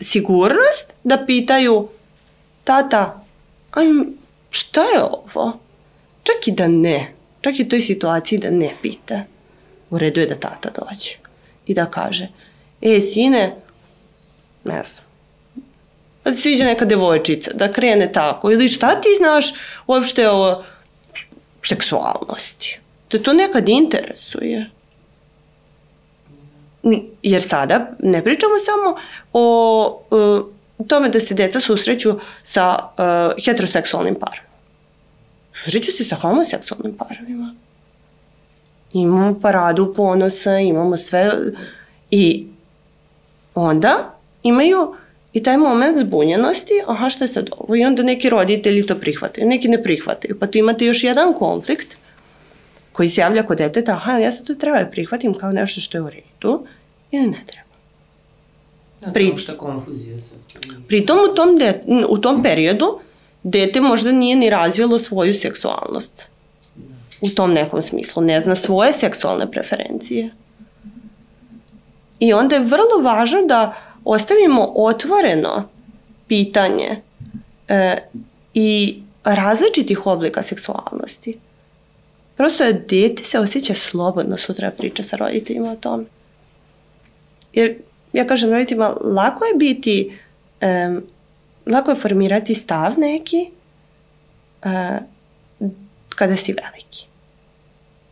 sigurnost da pitaju tata, aj, šta je ovo? Čak i da ne, čak i u toj situaciji da ne pita, u redu je da tata dođe i da kaže, e, sine, ne znam, pa ti sviđa neka devojčica, da krene tako, ili šta ti znaš uopšte o seksualnosti? Te to nekad interesuje. Jer sada ne pričamo samo o uh, tome da se deca susreću sa uh, heteroseksualnim parom. Susreću se sa homoseksualnim parovima. Imamo paradu ponosa, imamo sve i onda imaju i taj moment zbunjenosti, aha šta je sad ovo, i onda neki roditelji to prihvataju, neki ne prihvataju, pa tu imate još jedan konflikt koji se javlja kod deteta, aha, ja sad to treba da prihvatim kao nešto što je u redu ili ne treba. Da, Pri, šta konfuzija sad. Pritom u tom, de, u tom periodu dete možda nije ni razvilo svoju seksualnost. U tom nekom smislu. Ne zna svoje seksualne preferencije. I onda je vrlo važno da ostavimo otvoreno pitanje e, i različitih oblika seksualnosti. Prosto je dete se osjeća slobodno sutra priča sa roditeljima o tome. Jer ja kažem roditeljima, lako je biti, um, lako je formirati stav neki uh, kada si veliki.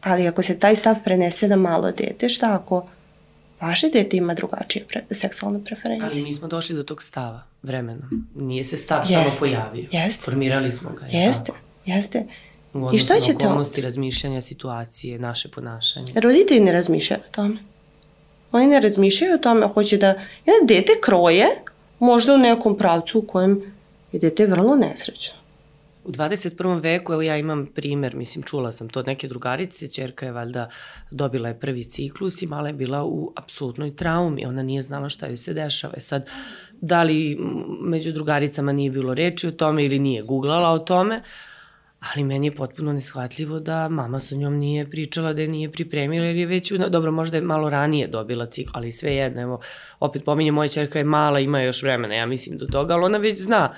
Ali ako se taj stav prenese na malo dete, šta ako vaše dete ima drugačije pre, seksualne preferencije? Ali mi smo došli do tog stava vremenom. Nije se stav jeste, samo pojavio. Jeste. Formirali smo ga. Jeste, jeste. U I šta ćete... okolnosti, razmišljanja, situacije, naše ponašanje. Roditelji ne razmišljaju o tome. Oni ne razmišljaju o tome, hoće da... Jedan dete kroje možda u nekom pravcu u kojem je dete vrlo nesrećno. U 21. veku, evo ja imam primer, mislim, čula sam to od neke drugarice, čerka je valjda dobila je prvi ciklus i mala je bila u apsolutnoj traumi, ona nije znala šta joj se dešava. E sad, da li među drugaricama nije bilo reči o tome ili nije googlala o tome, uh, ali meni je potpuno neshvatljivo da mama sa njom nije pričala, da je nije pripremila, jer je već, dobro, možda je malo ranije dobila cikl, ali sve jedno, evo, opet pominje, moja čerka je mala, ima još vremena, ja mislim, do toga, ali ona već zna,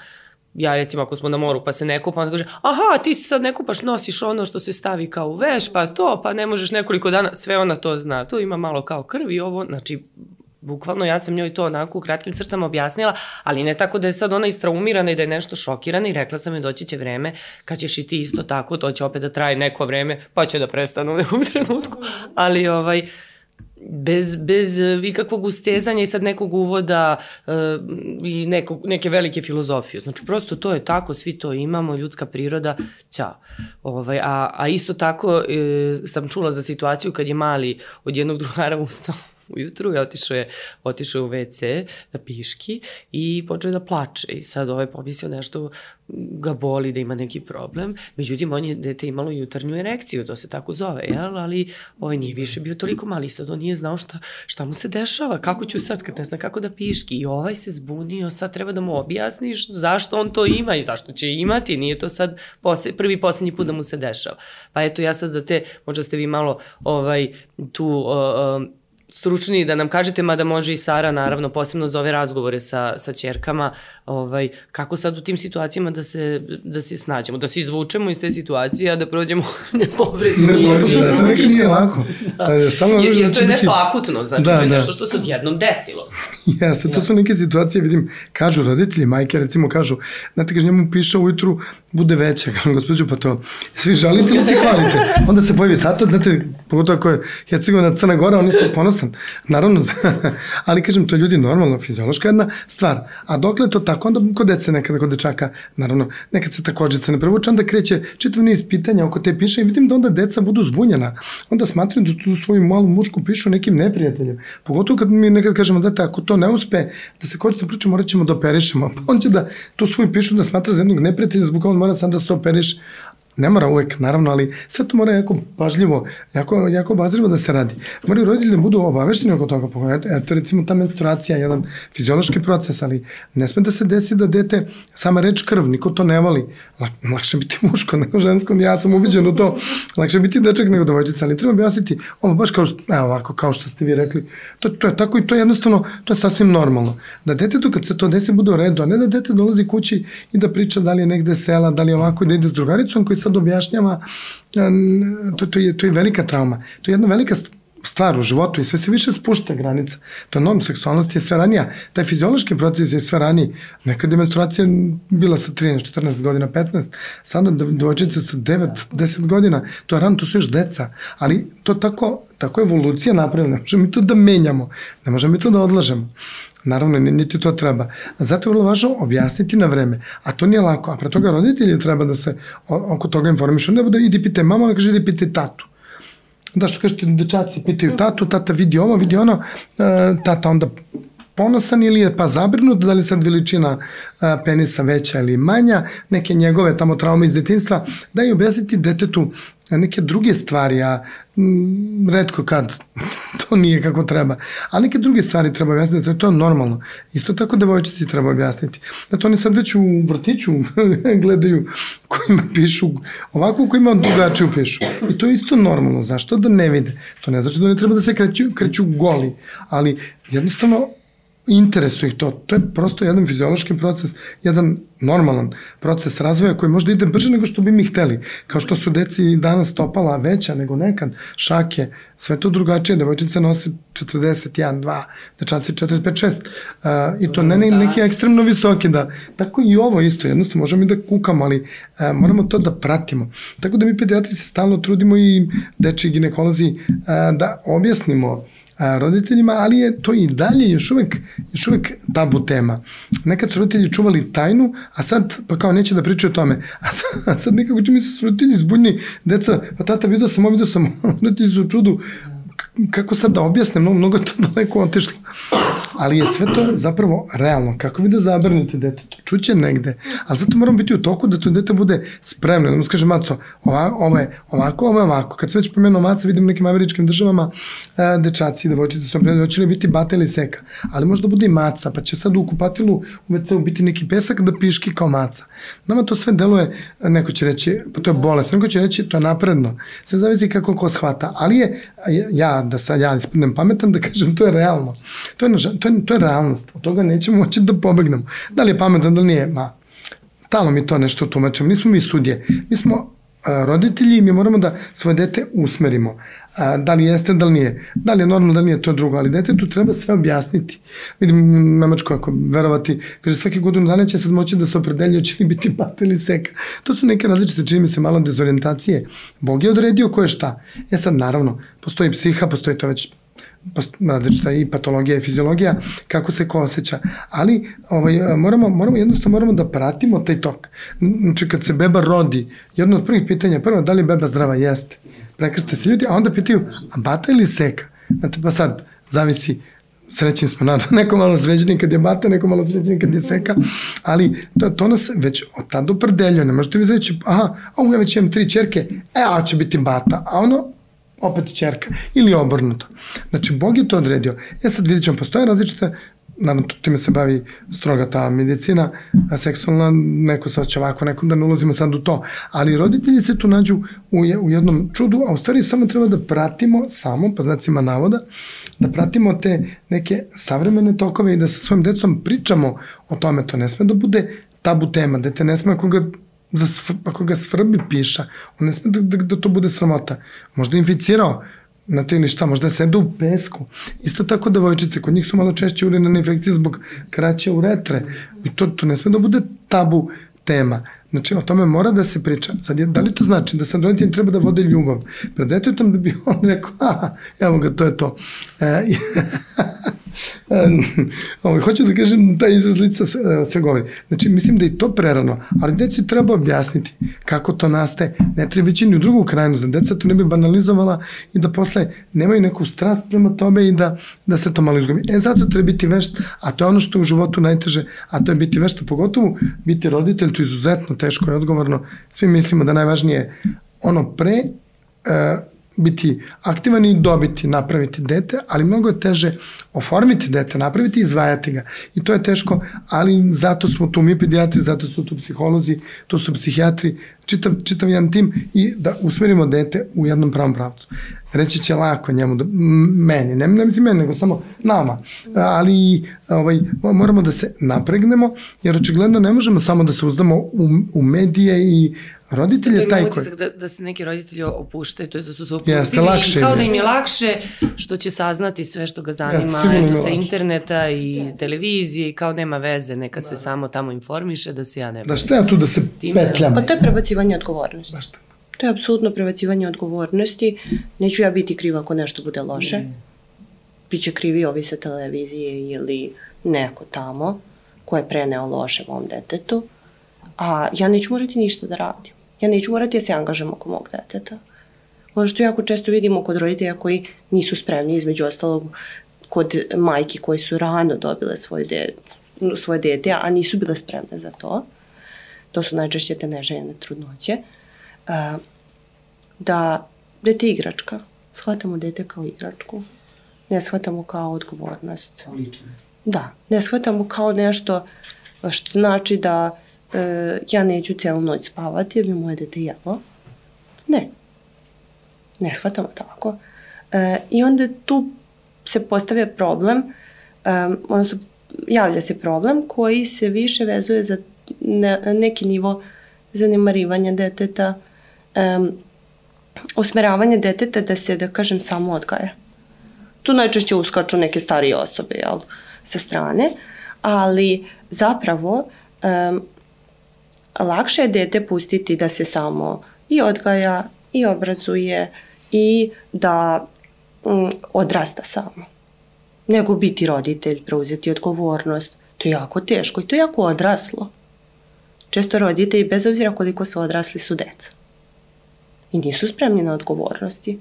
ja recimo ako smo na moru pa se ne kupa, onda kaže, aha, ti se sad ne kupaš, nosiš ono što se stavi kao u veš, pa to, pa ne možeš nekoliko dana, sve ona to zna, to ima malo kao krv i ovo, znači, Bukvalno ja sam njoj to onako u kratkim crtama objasnila, ali ne tako da je sad ona istraumirana i da je nešto šokirana i rekla sam joj doći će vreme kad ćeš i ti isto tako, to će opet da traje neko vreme, pa će da prestane u nekom trenutku. Ali ovaj, bez, bez ikakvog ustezanja i sad nekog uvoda uh, i neko, neke velike filozofije. Znači, prosto to je tako, svi to imamo, ljudska priroda, ćao. Ovaj, a, a isto tako uh, sam čula za situaciju kad je mali od jednog drugara ustao ujutru i otišao je, otišao je u WC da piški i počeo da plače i sad ovaj pomislio nešto ga boli, da ima neki problem. Međutim, on je dete imalo jutarnju erekciju, to se tako zove, jel? Ali ovaj nije više bio toliko mali, sad on nije znao šta, šta mu se dešava, kako ću sad, kad ne zna kako da piški. I ovaj se zbunio, sad treba da mu objasniš zašto on to ima i zašto će imati, nije to sad posle, prvi poslednji put da mu se dešava. Pa eto, ja sad za te, možda ste vi malo ovaj, tu... Uh, uh, stručni da nam kažete, mada može i Sara, naravno, posebno za ove razgovore sa, sa čerkama, ovaj, kako sad u tim situacijama da se, da se snađemo, da se izvučemo iz te situacije, a da prođemo nepovređeni. Ne, ne, to nekaj nije lako. Da. Stalno jer, jer to je nešto biti... akutno, znači da, to je da. nešto što se odjednom desilo. Jeste, to da. su neke situacije, vidim, kažu roditelji, majke recimo kažu, znate, kaže njemu piše ujutru, bude veća, kažem, gospođu, pa to, svi žalite ili se hvalite? Onda se pojavi tata, znate, pogotovo ako je Hercegovina Crna Gora, oni se ponosan. Naravno, ali kažem, to je ljudi normalno, fiziološka jedna stvar. A dokle to tako, onda kod dece nekada, kod dečaka, naravno, nekad se takođe ne prevuče, onda kreće čitav niz pitanja oko te piše i vidim da onda deca budu zbunjena. Onda smatruju da tu svoju malu mušku pišu nekim neprijateljem. Pogotovo kad mi nekad kažemo, da ako to ne uspe, da se koristim priča, morat ćemo da operišemo. Pa on će da tu svoju pišu da smatra za jednog neprijatelja, zbog on mora sam da se operiš, Ne mora uvek, naravno, ali sve to mora jako pažljivo, jako, jako bazljivo da se radi. Moraju roditelji da budu obavešteni oko toga. Eto, recimo, ta menstruacija je jedan fiziološki proces, ali ne sme da se desi da dete, sama reč krv, niko to ne voli. Lakše biti muško nego žensko, ja sam ubiđen u to. Lakše biti dečak nego devojčica, ali treba objasniti ovo baš kao što, evo ovako, kao što ste vi rekli. To, to je tako i to je jednostavno, to je sasvim normalno. Da detetu kad se to desi bude u redu, a ne da dete dolazi kući i da priča da li je negde sela, da li je ovako, da ide s drugaricom koji sad objašnjava, to, to, je, to je velika trauma. To je jedna velika stvar u životu i sve se više spušta granica. To norm seksualnosti je sve ranija. Taj fiziološki proces je sve raniji. Nekad je menstruacija bila sa 13, 14 godina, 15. Sada devojčice sa 9, 10 godina. To je rano, to su još deca. Ali to tako, tako evolucija napravila. Ne možemo mi to da menjamo. Ne možemo mi to da odlažemo. Naravno, niti to treba. Zato je vrlo važno objasniti na vreme. A to nije lako. A pre toga roditelji treba da se oko toga informišu. Ne bude idi pite mama, ne kaže idi pite tatu. Da što kažete, dečaci pitaju tatu, tata vidi ovo, vidi ono, e, tata onda ponosan ili je pa zabrinut da li sad veličina penisa veća ili manja, neke njegove tamo traume iz detinstva, da je objasniti detetu neke druge stvari, a m, redko kad to nije kako treba. A neke druge stvari treba objasniti, da je to normalno. Isto tako devojčici treba objasniti. Da to oni sad već u vrtiću gledaju kojima pišu ovako, kojima drugačiju pišu. I to je isto normalno. Zašto da ne vide? To ne znači da ne treba da se kreću, kreću goli, ali jednostavno interesuje ih to. To je prosto jedan fiziološki proces, jedan normalan proces razvoja koji možda ide brže nego što bi mi hteli. Kao što su deci danas stopala veća nego nekad, šake, sve to drugačije, devojčice nose 41, 2, dečaci 45, 6. Uh, I to ne ne, da. neki ekstremno visoki, da. Tako i ovo isto, jednostavno možemo i da kukamo, ali uh, moramo to da pratimo. Tako da mi pedijatri se stalno trudimo i deči ginekolozi uh, da objasnimo roditeljima, ali je to i dalje još uvek, još uvek tabu tema. Nekad su roditelji čuvali tajnu, a sad pa kao neće da pričaju o tome. A sad, a sad nekako će mi se roditelji zbunjeni, deca, pa tata vidio sam, vidio sam, roditelji su u čudu, kako sad da objasnem, mnogo, mnogo je to daleko otišlo. Ali je sve to zapravo realno. Kako vi da zabranite dete? To čuće negde. Ali zato moramo biti u toku da to dete bude spremno. Da mu kaže, maco, ova, ovo je ovako, ovo je ovako. Kad se već pomenuo maca, vidim u nekim američkim državama e, dečaci i devojčice su opredelili, hoće li biti bata ili seka. Ali možda bude i maca, pa će sad u kupatilu u WC-u biti neki pesak da piški kao maca. Nama to sve deluje, neko će reći, pa to je bolest, neko će reći, to je napredno. Sve zavisi kako ko shvata. Ali je, ja, da sad ja ispadnem pametan, da kažem, to je realno. To je, to je, to je realnost. Od toga nećemo moći da pobegnemo. Da li je pametan, da li nije? Ma, stalno mi to nešto tumačemo. Nismo mi sudje. Mi smo roditelji i mi moramo da svoje dete usmerimo. A, da li jeste, da li nije. Da li je normalno, da li nije, to je drugo. Ali detetu treba sve objasniti. Vidim, Nemačko, ako verovati, kaže svake godinu dana će sad moći da se opredelju će li biti bata ili seka. To su neke različite, čini mi se, malo dezorientacije. Bog je odredio ko je šta. E sad, naravno, postoji psiha, postoji to već različita i patologija i fiziologija, kako se ko osjeća. Ali ovaj, moramo, moramo, jednostavno moramo da pratimo taj tok. Znači kad se beba rodi, jedno od prvih pitanja, prvo, da li beba zdrava? Jeste. Prekrste se ljudi, a onda pitaju, a bata ili seka? Znate, pa sad, zavisi srećni smo, naravno, neko malo srećni kad je bata, neko malo srećni kad je seka, ali to, to nas već od tada opredeljuje, ne možete vi reći, aha, a ja već imam tri čerke, e, a će biti bata, a ono, opet čerka, ili obrnuto. Znači, Bog je to odredio. E sad vidjet ćemo, postoje različite naravno time se bavi stroga ta medicina, a seksualna, neko se oće ovako, neko da ne ulazimo sad u to, ali roditelji se tu nađu u, u jednom čudu, a u stvari samo treba da pratimo, samo, pa znacima navoda, da pratimo te neke savremene tokove i da sa svojim decom pričamo o tome, to ne sme da bude tabu tema, dete ne sme ako ga za, ako ga svrbi piša, on ne sme da, da, da to bude sramota. Možda inficirao, na te šta, možda sede u pesku. Isto tako devojčice, kod njih su malo češće urinane infekcije zbog kraće uretre. I to, to ne sme da bude tabu tema. Znači, o tome mora da se priča. Sad, je, da li to znači da sad roditelji treba da vode ljubav? Pred detetom da bi on rekao, aha, evo ga, to je to. E, Ovo, hoću da kažem, ta izraz lica sve govori. Znači, mislim da je to prerano, ali deci treba objasniti kako to nastaje. Ne treba ići ni u drugu krajnost, da deca to ne bi banalizovala i da posle nemaju neku strast prema tome i da, da se to malo izgubi. E, zato treba biti vešt, a to je ono što u životu najteže, a to je biti vešt, pogotovo biti roditelj, to je izuzetno teško i odgovorno. Svi mislimo da najvažnije ono pre, e, biti aktivan i dobiti, napraviti dete, ali mnogo je teže oformiti dete, napraviti i izvajati ga. I to je teško, ali zato smo tu mi pedijatri, zato su tu psiholozi, to su psihijatri, čitav, čitav jedan tim i da usmerimo dete u jednom pravom pravcu. Reći će lako njemu, da, meni, ne, ne mislim meni, nego samo nama, ali ovaj, moramo da se napregnemo, jer očigledno ne možemo samo da se uzdamo u, u medije i Roditelj je taj koji... Da, da se neki roditelji opuštaju, to je da su se opustili Jeste, lakše i kao da im je lakše što će saznati sve što ga zanima, ja, eto, sa interneta i ja. televizije i kao nema veze, neka da. se samo tamo informiše da se ja ne... Da šta ja tu da se petljam? Pa to je prebacivanje odgovornosti. Baš tako. To je apsolutno prebacivanje odgovornosti. Neću ja biti kriva ako nešto bude loše. Mm. Biće krivi ovi sa televizije ili neko tamo ko je preneo loše mom detetu. A ja neću morati ništa da radim. Ja neću morati da se angažem oko mog deteta. Ono što jako često vidimo kod roditelja koji nisu spremni, između ostalog kod majki koji su rano dobile svoje dete, svoje dete, a nisu bile spremne za to. To su najčešće te neželjene trudnoće. Da dete igračka. Shvatamo dete kao igračku. Ne shvatamo kao odgovornost. Da, ne shvatamo kao nešto što znači da e, ja neću cijelu noć spavati jer bi moje dete jelo. Ne. Ne shvatamo tako. E, I onda tu se postavlja problem, e, odnosno javlja se problem koji se više vezuje za ne, neki nivo zanemarivanja deteta, um, usmeravanje deteta da se, da kažem, samo odgaja. Tu najčešće uskaču neke starije osobe, jel, sa strane, ali zapravo um, lakše je dete pustiti da se samo i odgaja i obrazuje i da mm, odrasta samo. Nego biti roditelj, preuzeti odgovornost. To je jako teško i to je jako odraslo. Često roditelji, bez obzira koliko su odrasli, su deca. I nisu spremni na odgovornosti.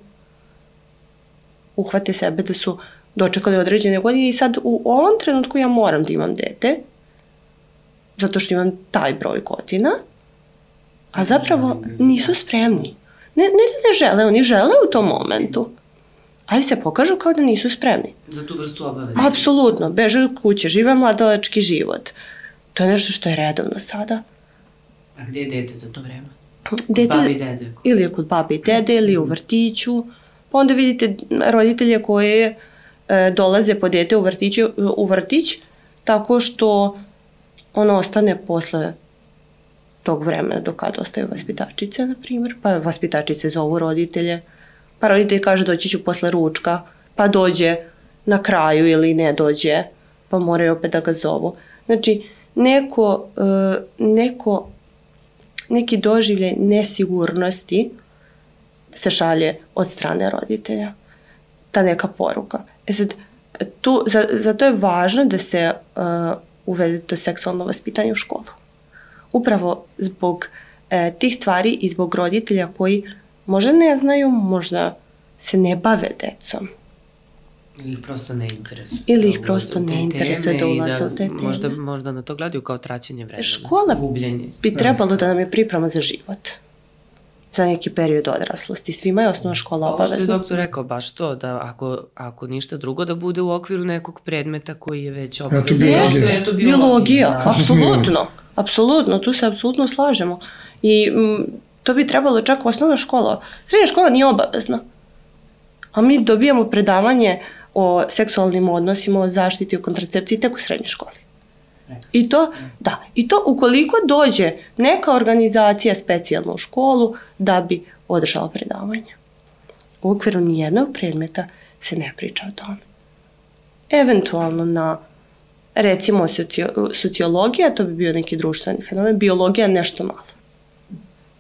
Uhvate sebe da su dočekali određene godine i sad u ovom trenutku ja moram da imam dete, zato što imam taj broj godina, a zapravo nisu spremni. Ne, ne da ne žele, oni žele u tom momentu, ali se pokažu kao da nisu spremni. Za tu vrstu obaveza. Apsolutno, beže od kuće, žive mladalački život. To je nešto što je redovno sada. A gde je dete za to vreme? Dete, babi i dede. Ili je kod babi i dede, ili u vrtiću. Pa onda vidite roditelje koje e, dolaze po dete u, vrtiću, u vrtić tako što ono ostane posle tog vremena do kada ostaju vaspitačice, na primjer, pa vaspitačice zovu roditelje, pa roditelj kaže doći ću posle ručka, pa dođe na kraju ili ne dođe, pa moraju opet da ga zovu. Znači, neko, e, neko, neki doživljaj nesigurnosti se šalje od strane roditelja. Ta neka poruka. E sad, tu, za, zato je važno da se uh, uvede to seksualno vaspitanje u školu. Upravo zbog e, tih stvari i zbog roditelja koji možda ne znaju, možda se ne bave decom. Ili ih prosto ne interesuje. Ili ih da prosto ne interesuje da ulaze da u te teme. Možda, možda na to gledaju kao traćenje vremena. Škola gubljenje. bi trebalo da nam je priprema za život za neki period odraslosti. Svima je osnova škola obavezna. Ovo što je doktor rekao, baš to, da ako, ako ništa drugo, da bude u okviru nekog predmeta koji je već obavezan. Ja, to biologija. Biologija, da. apsolutno. Apsolutno, tu se apsolutno slažemo. I m, to bi trebalo čak osnovna škola. Srednja škola nije obavezna. A mi dobijamo predavanje o seksualnim odnosima, o zaštiti, o kontracepciji tek u srednjoj školi. I to, da, i to ukoliko dođe neka organizacija specijalno u školu da bi održala predavanje. U okviru nijednog predmeta se ne priča o tome. Eventualno na recimo sociologija, to bi bio neki društveni fenomen, biologija nešto malo.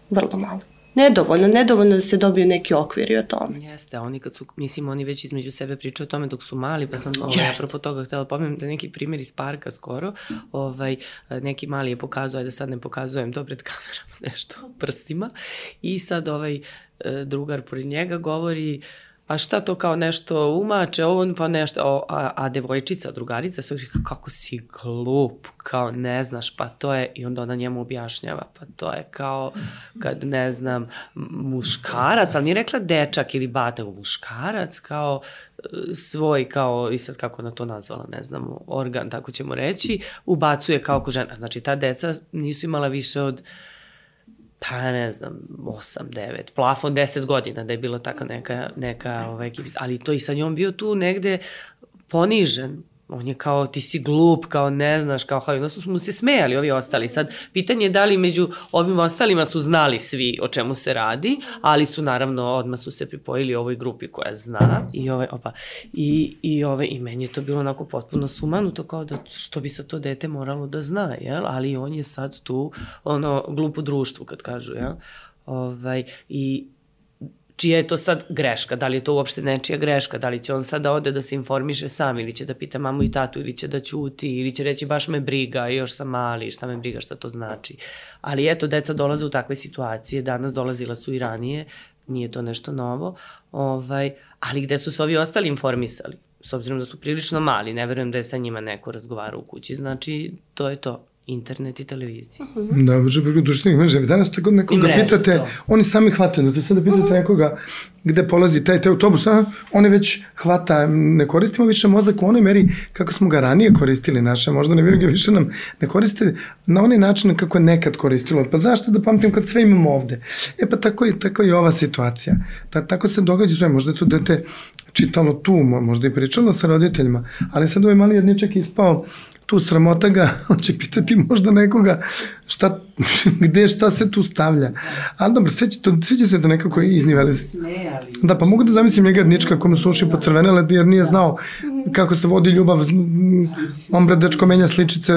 Vrlo malo. Nedovoljno, nedovoljno da se dobiju neki okviri o tome. Jeste, oni kad su, mislim, oni već između sebe pričaju o tome dok su mali, pa sam ovaj, apropo toga htela pomenuti da neki primjer iz parka skoro, ovaj, neki mali je pokazao, da sad ne pokazujem to pred kamerama, nešto prstima, i sad ovaj drugar pored njega govori, uh, a šta to kao nešto umače, on pa nešto, o, a, a devojčica, drugarica kaže, kako si glup, kao ne znaš, pa to je, i onda ona njemu objašnjava, pa to je kao kad, ne znam, muškarac, ali nije rekla dečak ili bata, muškarac, kao e, svoj, kao, i sad kako na to nazvala, ne znam, organ, tako ćemo reći, ubacuje kao ko žena. Znači, ta deca nisu imala više od pa ne znam, 8, 9, plafon 10 godina da je bila taka neka, neka ovaj, ekipica. Ali to i sa njom bio tu negde ponižen, on je kao ti si glup, kao ne znaš, kao kao, odnosno smo se smejali ovi ostali. Sad, pitanje je da li među ovim ostalima su znali svi o čemu se radi, ali su naravno odmah su se pripojili ovoj grupi koja zna i ove, opa, i, i ove, i meni je to bilo onako potpuno sumanuto kao da što bi sa to dete moralo da zna, jel? Ali on je sad tu, ono, glupo društvu kad kažu, jel? Ovaj, i čija je to sad greška, da li je to uopšte nečija greška, da li će on sad da ode da se informiše sam ili će da pita mamu i tatu ili će da ćuti ili će reći baš me briga, još sam mali, šta me briga, šta to znači. Ali eto, deca dolaze u takve situacije, danas dolazila su i ranije, nije to nešto novo, ovaj, ali gde su se ovi ostali informisali? S obzirom da su prilično mali, ne verujem da je sa njima neko razgovarao u kući, znači to je to internet i televizija. Uh -huh. Da, može preko društvenih mreža. Danas tako nekoga mreža, pitate, to. oni sami hvataju, da sada pitate uh -huh. nekoga gde polazi taj, taj autobus, a on je već hvata, ne koristimo više mozak u onoj meri kako smo ga ranije koristili naše, možda ne vjerujem više nam ne koriste na onaj način kako je nekad koristilo. Pa zašto da pamtim kad sve imamo ovde? E pa tako je, tako je ova situacija. Ta, tako se događa sve, možda je to dete čitalo tu, možda i pričalo sa roditeljima, ali sad ovaj mali jedničak ispao tu sramota ga, on će pitati možda nekoga šta, gde šta se tu stavlja. Ali dobro, sve će, to, sve će se to nekako izniveli. Da, pa mogu da zamislim njega dnička kome su uši potrevenele jer nije znao kako se vodi ljubav. Ombre dečko menja sličice,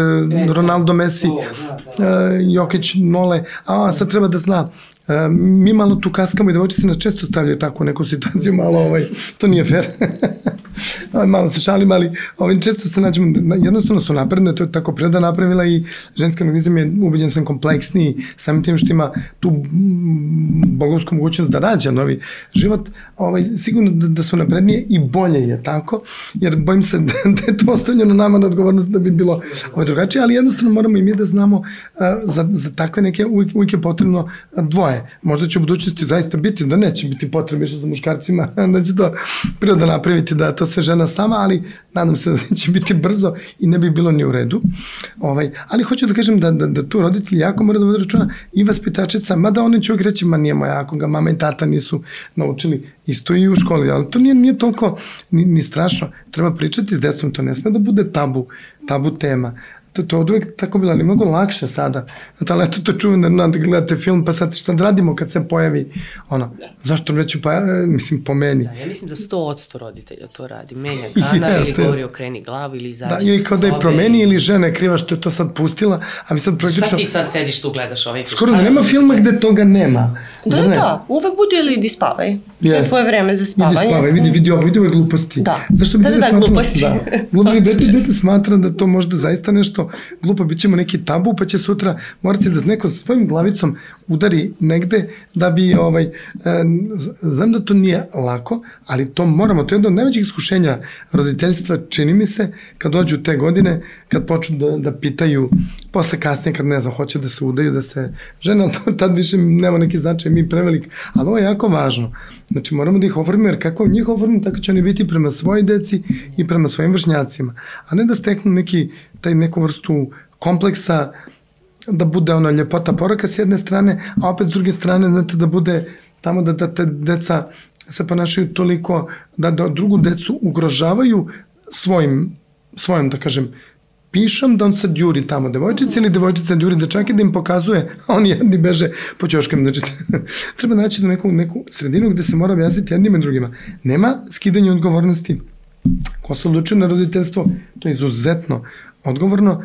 Ronaldo Messi, da, da, Jokić Nole, a sad treba da zna E, mi malo tu kaskamo i devojčice nas često stavljaju tako u neku situaciju, malo ovaj, to nije fair. malo se šalim, ali ovaj, često se nađemo, jednostavno su napredne, to je tako priroda napravila i ženski organizam je, ubeđen sam, kompleksniji, samim tim što ima tu bogovsku mogućnost da rađa novi život, ovaj, sigurno da, da su naprednije i bolje je tako, jer bojim se da, da je to ostavljeno nama na odgovornost da bi bilo ovaj, drugačije, ali jednostavno moramo i mi da znamo uh, za, za takve neke, uvijek, uvijek je potrebno dvoje je. Možda će u budućnosti zaista biti, da neće biti potrebe više za muškarcima, da će to priroda napraviti da to sve žena sama, ali nadam se da će biti brzo i ne bi bilo ni u redu. Ovaj, ali hoću da kažem da, da, da tu roditelji jako mora da vode računa i vaspitačica, mada oni će uvijek reći, ma nije moja, ako ga mama i tata nisu naučili, isto i u školi, ali to nije, nije toliko ni, ni strašno. Treba pričati s decom, to ne sme da bude tabu, tabu tema to, to od uvek tako bilo, ali mnogo lakše sada. Znate, eto to čujem da, da gledate film, pa sad šta da radimo kad se pojavi, ono, da. zašto reći, pa, mislim, po meni. Da, ja mislim da 100% roditelja to radi. Menja kanal ili govori okreni glavu ili izađe da, ili kao da je promeni ili žena je kriva što je to sad pustila, a vi sad praktično... Šta ti sad sediš tu gledaš ovaj Skoro da nema filma gde toga nema. Da, da, da, uvek bude ili idi spavaj. Yes. To je tvoje vreme za spavanje. Idi spavaj, vidi, vidi ovo, vidi ove gluposti. Da, Zašto bi da, da, da, gluposti. Da, gluposti, dete, dete smatra da to možda zaista nešto glupo, bit ćemo neki tabu, pa će sutra morati da neko svojim glavicom udari negde da bi, ovaj, e, znam da to nije lako, ali to moramo, to je jedno od najvećih iskušenja roditeljstva, čini mi se, kad dođu te godine, kad počnu da, da pitaju, posle kasnije, kad ne znam, hoće da se udaju, da se žena, tad više nema neki značaj, mi prevelik, ali ovo je jako važno. Znači, moramo da ih oformimo, jer kako njih oformimo, tako će oni biti prema svojoj deci i prema svojim vršnjacima. A ne da steknu neki, taj neku vrstu kompleksa, da bude ona ljepota poraka s jedne strane, a opet s druge strane, znate, da bude tamo da, da te deca se ponašaju toliko da, da drugu decu ugrožavaju svojim, svojim, da kažem, pišom da on sad juri tamo devojčice ili devojčica juri dečake da im pokazuje, a oni jedni beže po ćoškama. Znači, treba naći do neku, neku sredinu gde se mora objasniti jednima i drugima. Nema skidanja odgovornosti. Ko se odlučio na roditeljstvo, to je izuzetno odgovorno,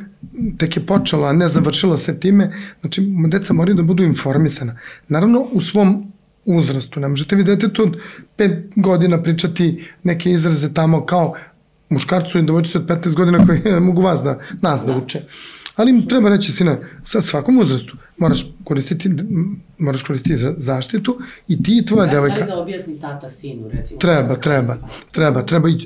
tek je počela, a ne završila se time, znači deca moraju da budu informisana. Naravno, u svom uzrastu, ne možete vi detetu od pet godina pričati neke izraze tamo kao muškarcu i devojčici od 15 godina koji mogu vas da, nas da uče. Ali im treba reći, sine, sa svakom uzrastu moraš koristiti, moraš koristiti zaštitu i ti i tvoja da, devojka. Da da objasni tata sinu, recimo. Treba, treba, treba, treba. I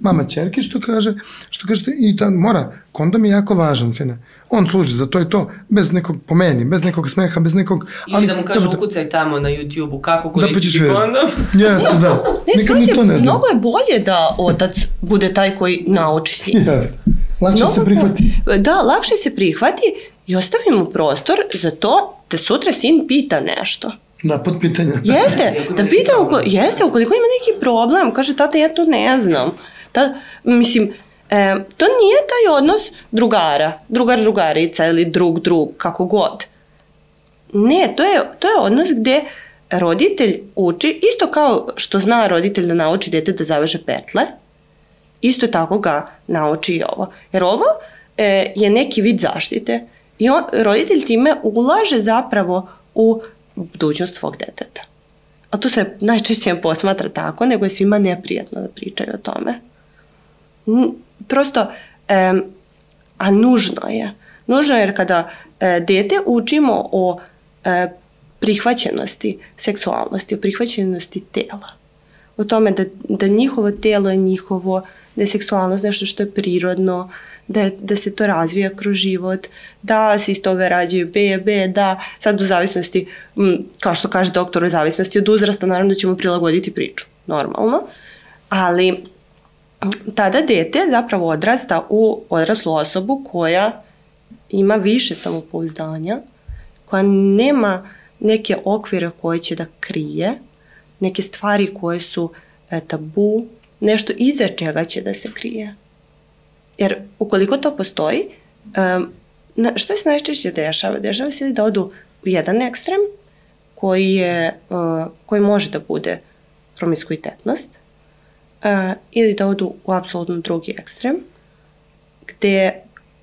mama čerki što kaže, što kaže, i ta, mora, kondom je jako važan, sine. On služi za to i to, bez nekog pomeni, bez nekog smeha, bez nekog... Ali, da mu kaže da, ukucaj tamo na YouTube-u kako koristiti da kondom. Jeste, da. Ne, Nikad ni to ne znam. Mnogo je bolje da otac bude taj koji nauči sin. Jeste. Lakše Mnogo se prihvati. Da, lakše se prihvati i ostavi mu prostor za to da sutra sin pita nešto. Da, pod pitanje. Jeste, da pita, uko, jeste, ukoliko ima neki problem, kaže, tata, ja to ne znam. Ta, mislim, e, to nije taj odnos drugara, drugar, drugarica ili drug, drug, kako god. Ne, to je, to je odnos gde roditelj uči, isto kao što zna roditelj da nauči dete da zaveže petle, isto tako ga nauči i ovo. Jer ovo e, je neki vid zaštite i on, roditelj time ulaže zapravo u budućnost svog deteta. A to se najčešće posmatra tako, nego je svima neprijatno da pričaju o tome. Prosto, e, a nužno je. Nužno je jer kada e, dete učimo o e, prihvaćenosti seksualnosti, o prihvaćenosti tela, o tome da, da njihovo telo je njihovo, da je seksualnost nešto što je prirodno, da, da se to razvija kroz život, da se iz toga rađaju bebe, da sad u zavisnosti, kao što kaže doktor, u zavisnosti od uzrasta, naravno da ćemo prilagoditi priču, normalno, ali tada dete zapravo odrasta u odraslu osobu koja ima više samopouzdanja, koja nema neke okvire koje će da krije, neke stvari koje su e, tabu, nešto iza čega će da se krije. Jer ukoliko to postoji, um, na, što se najčešće dešava? Dešava se da odu u jedan ekstrem koji, je, uh, koji može da bude promiskuitetnost uh, ili da odu u apsolutno drugi ekstrem gde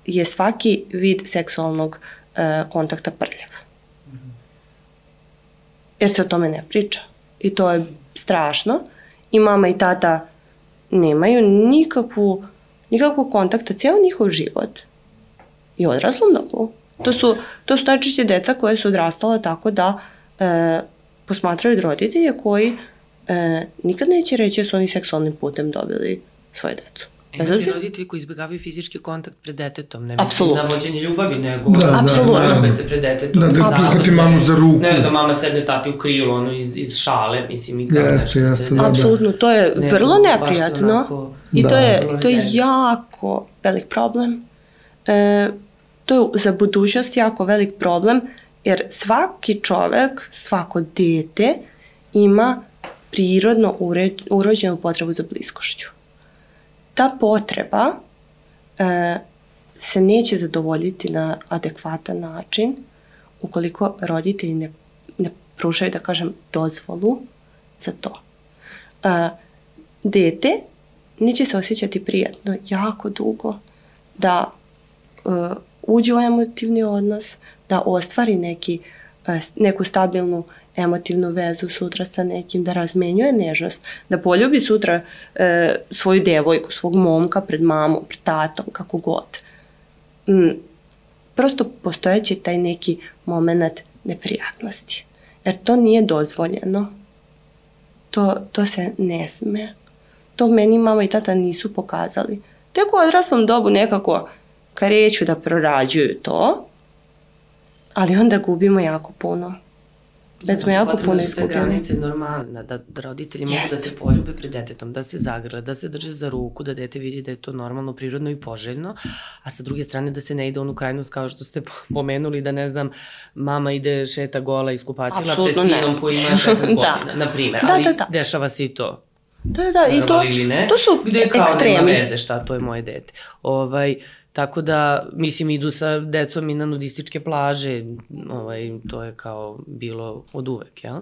je svaki vid seksualnog uh, kontakta prljav. Jer se o tome ne priča. I to je strašno. I mama i tata nemaju nikakvu, nikakvu kontakta cijel njihov život i odraslom dobu. To su, to su najčešće deca koje su odrastala tako da e, posmatraju roditelje koji e, nikad neće reći da su oni seksualnim putem dobili svoje decu. Ima ti roditelji koji izbjegavaju fizički kontakt pred detetom, ne mislim na vođenje ljubavi, nego da, da, apsolutno da, se pred detetom. Da, da da mamu za ruku. Ne, da mama sedne tati u krilu, ono, iz, iz šale, mislim, i kao jeste, jeste, se... Da, da. Apsolutno, to je ne, vrlo neprijatno onako, i da, to je, to je jako velik problem. E, to je za budućnost jako velik problem, jer svaki čovek, svako dete ima prirodno urođenu potrebu za bliskošću ta potreba e, se neće zadovoljiti na adekvatan način ukoliko roditelji ne, ne pružaju, da kažem, dozvolu za to. E, dete neće se osjećati prijatno jako dugo da e, uđe u emotivni odnos, da ostvari neki, e, neku stabilnu emotivnu vezu sutra sa nekim, da razmenjuje nežnost, da poljubi sutra e, svoju devojku, svog momka pred mamom, pred tatom, kako god. m, prosto postojeći taj neki moment neprijatnosti. Jer to nije dozvoljeno. To, to se ne sme. To meni mama i tata nisu pokazali. Tek u odraslom dobu nekako kreću da prorađuju to, ali onda gubimo jako puno. Da smo jako puno. Znači, granice normalne, da, da roditelji Jeste. mogu da se poljube pred detetom, da se zagrle, da se drže za ruku, da dete vidi da je to normalno, prirodno i poželjno, a sa druge strane da se ne ide onu krajnost kao što ste pomenuli, da ne znam, mama ide šeta gola iz kupatila pred sinom koji ima 16 da. godina, na primjer, da, ali da, da. dešava se i to. Da, da, i to, ne, to su gde kao ekstremi. nema veze šta, to je moje dete. Ovaj, Tako da, mislim, idu sa decom i na nudističke plaže, ovaj, to je kao bilo od uvek, jel?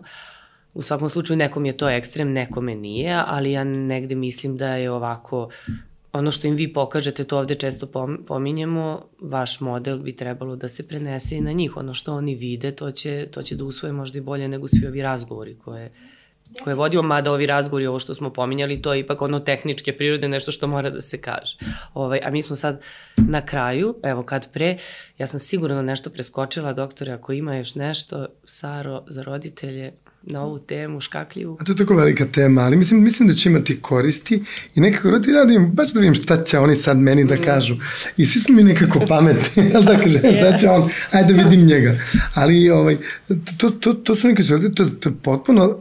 U svakom slučaju nekom je to ekstrem, nekome nije, ali ja negde mislim da je ovako, ono što im vi pokažete, to ovde često pominjemo, vaš model bi trebalo da se prenese i na njih. Ono što oni vide, to će, to će da usvoje možda i bolje nego svi ovi razgovori koje, koje vodio, mada ovi razgovori, ovo što smo pominjali, to je ipak ono tehničke prirode, nešto što mora da se kaže. Ovaj, a mi smo sad na kraju, evo kad pre, ja sam sigurno nešto preskočila, doktore, ako ima još nešto, Saro, za roditelje, na ovu temu škakljivu. A to je tako velika tema, ali mislim, mislim da će imati koristi i nekako rodi radim, baš da vidim šta će oni sad meni da mm. kažu. I svi smo mi nekako pametni, jel da kaže, yeah. sad će on, ajde da vidim njega. Ali ovaj, to, to, to su neke sve, to, to je potpuno,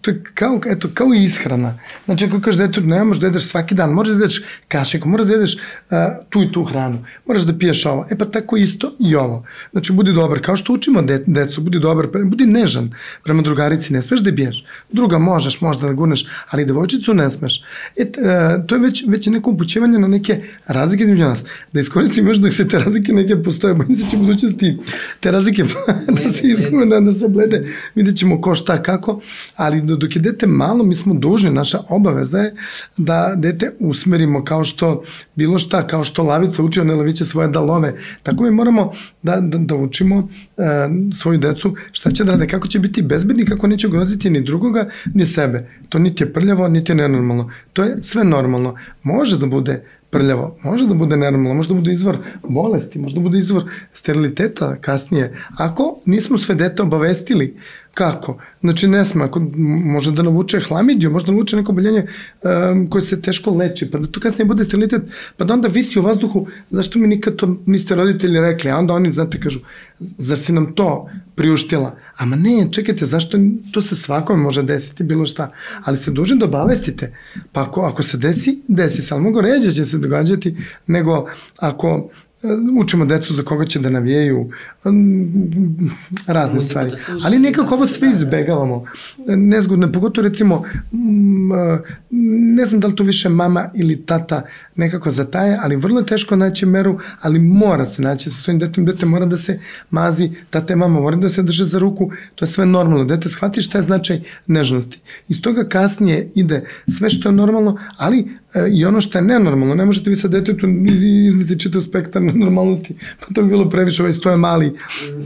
to je kao, eto, kao ishrana. Znači, ako kažeš detu, ne možeš da jedeš svaki dan, možeš da jedeš kašiku, možeš da jedeš uh, tu i tu hranu, moraš da piješ ovo. E pa tako isto i ovo. Znači, budi dobar, kao što učimo de, decu, budi dobar, budi nežan prema drugarici devojčici ne smeš da biješ. Druga možeš možda da gurneš, ali devojčicu ne smeš. E, e, to je već, već neko upućivanje na neke razlike između nas. Da iskoristim još dok se te razlike neke postoje, bojim se će budućnosti te razlike da se izgube, da, da se blede, vidjet ćemo ko šta kako, ali dok je dete malo, mi smo dužni, naša obaveza je da dete usmerimo kao što bilo šta, kao što lavica uči one laviće svoje da love, tako mi moramo da, da, da učimo e, svoju decu šta će da rade, kako će biti bezbedni, kako neće ugroziti ni drugoga, ni sebe. To niti je prljavo, niti je nenormalno. To je sve normalno. Može da bude prljavo, može da bude nenormalno, može da bude izvor bolesti, može da bude izvor steriliteta kasnije. Ako nismo sve dete obavestili Kako? Znači ne sme, ako može da navuče hlamidiju, može da navuče neko boljenje um, koje se teško leči, pa da to kasnije bude sterilitet, pa da onda visi u vazduhu, zašto mi nikad to niste roditelji rekli, a onda oni, znate, kažu, zar si nam to priuštila? Ama ne, čekajte, zašto to se svakome može desiti, bilo šta, ali ste dužni da obavestite, pa ako, ako se desi, desi se, ali mogo ređe će se događati, nego ako učimo decu za koga će da navijaju, razne stvari. Da Ali nekako ovo sve izbegavamo. Nezgodno, pogotovo recimo, ne znam da li to više mama ili tata nekako zataje, ali vrlo je teško naći meru, ali mora se naći sa svojim detom, dete mora da se mazi, tata i mama mora da se drže za ruku, to je sve normalno. Dete shvati šta je značaj nežnosti. Iz toga kasnije ide sve što je normalno, ali e, i ono što je nenormalno. Ne možete vi sa detetu izneti čitav spektar normalnosti, pa to bi bilo previše, ovaj stoje mali,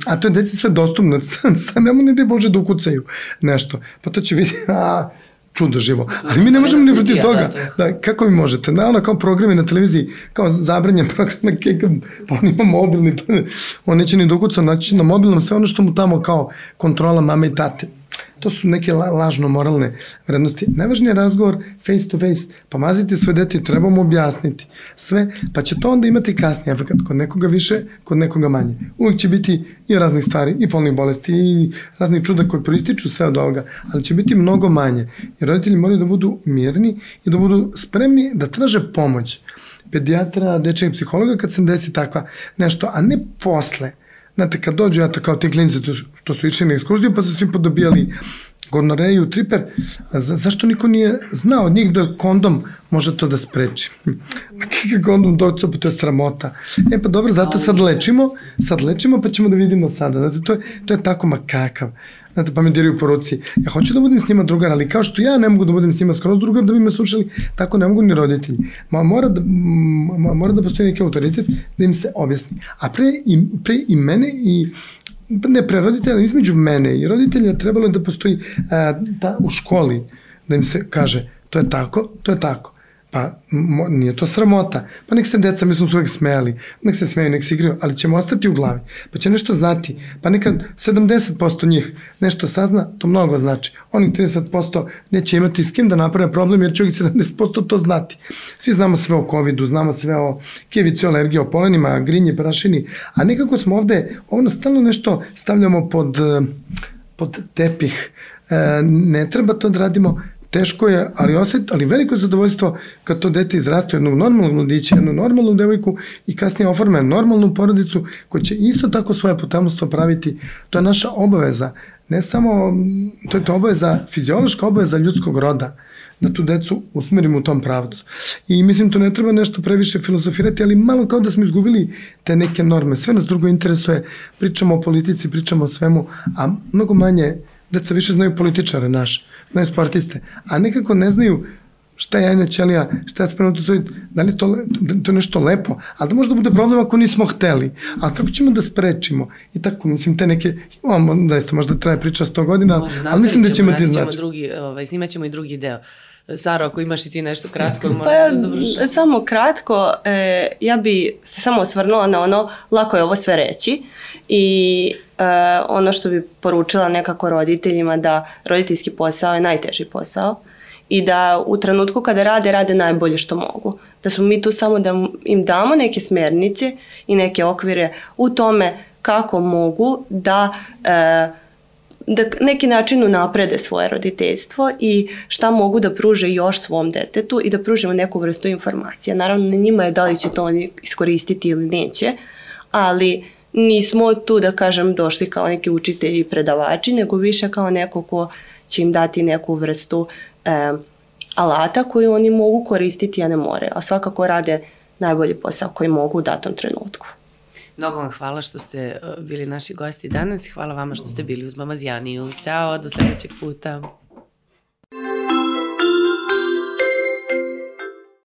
a to je deci sve dostupno, sad nemo ne da Bože da ukucaju nešto, pa to će vidjeti, a, čudo živo. Ali mi ne možemo ni protiv toga. Da, kako vi možete? Da, ono kao programi na televiziji, kao zabranjen program na pa on ima mobilni, pa on neće ni dokucati, znači na mobilnom sve ono što mu tamo kao kontrola mame i tate To su neke lažno moralne vrednosti. Najvažniji je razgovor face to face. Pomazite svoje dete trebamo objasniti sve, pa će to onda imati kasnije efekt kod nekoga više, kod nekoga manje. Uvijek će biti i raznih stvari, i polnih bolesti, i raznih čuda koje proističu sve od ovoga, ali će biti mnogo manje. I roditelji moraju da budu mirni i da budu spremni da traže pomoć pedijatra, dečeg psihologa kad se desi takva nešto, a ne posle Znate, kad dođu, ja to kao ti klinci, to, to su išli na ekskurziju, pa su svi podobijali gonoreju, triper, za, zašto niko nije znao od njih da kondom može to da spreči? Ma kakav kondom doći, pa to je sramota. E pa dobro, zato sad lečimo, sad lečimo, pa ćemo da vidimo sada. Znate, to je, to je tako makakav znate, pa me diraju po ruci. Ja hoću da budem s njima drugar, ali kao što ja ne mogu da budem s njima skroz drugar da bi me slušali, tako ne mogu ni roditelji. Ma mora da, ma, mora da postoji neki autoritet da im se objasni. A pre i, pre i mene i ne pre roditelja, između mene i roditelja trebalo je da postoji a, ta, u školi da im se kaže to je tako, to je tako. Pa mo, nije to sramota. Pa nek se deca, mi smo se uvek smejali, nek se smeju, nek se igraju, ali ćemo ostati u glavi. Pa će nešto znati. Pa nekad 70% njih nešto sazna, to mnogo znači. Onih 30% neće imati s kim da naprave problem, jer će uvijek 70% to znati. Svi znamo sve o COVID-u, znamo sve o kevici, alergije, o polenima, grinje, prašini, a nekako smo ovde, ovno stalno nešto stavljamo pod, pod tepih. E, ne treba to da radimo, teško je, ali, oset, ali veliko je zadovoljstvo kad to dete izraste jednog normalnog mladića, jednu normalnu devojku i kasnije oforme normalnu porodicu koja će isto tako svoje potomstvo praviti. To je naša obaveza. Ne samo, to je to obaveza, fiziološka obaveza ljudskog roda da tu decu usmerimo u tom pravcu. I mislim, to ne treba nešto previše filozofirati, ali malo kao da smo izgubili te neke norme. Sve nas drugo interesuje, pričamo o politici, pričamo o svemu, a mnogo manje deca više znaju političare naš, znaju sportiste, a nekako ne znaju šta je jajna ćelija, šta je spermatozoid, da li to, to je nešto lepo, ali da možda bude problem ako nismo hteli, a kako ćemo da sprečimo i tako, mislim, te neke, imamo, da jeste, možda traje priča 100 godina, Može, ali mislim da ćemo ti znači. Drugi, ovaj, snimat ćemo i drugi deo. Saro, ako imaš i ti nešto kratko, pa da završim. Samo kratko, e, ja bi se samo osvrnula na ono, lako je ovo sve reći i ono što bi poručila nekako roditeljima da roditeljski posao je najteži posao i da u trenutku kada rade, rade najbolje što mogu. Da smo mi tu samo da im damo neke smernice i neke okvire u tome kako mogu da e, da neki način unaprede svoje roditeljstvo i šta mogu da pruže još svom detetu i da pružimo neku vrstu informacija. Naravno, na njima je da li će to oni iskoristiti ili neće, ali nismo tu, da kažem, došli kao neki učitelji i predavači, nego više kao neko ko će im dati neku vrstu e, alata koju oni mogu koristiti, a ne more. A svakako rade najbolji posao koji mogu u datom trenutku. Mnogo vam hvala što ste e, bili naši gosti danas i hvala vama što ste bili uz Mama Zjaniju. Ćao, do sledećeg puta.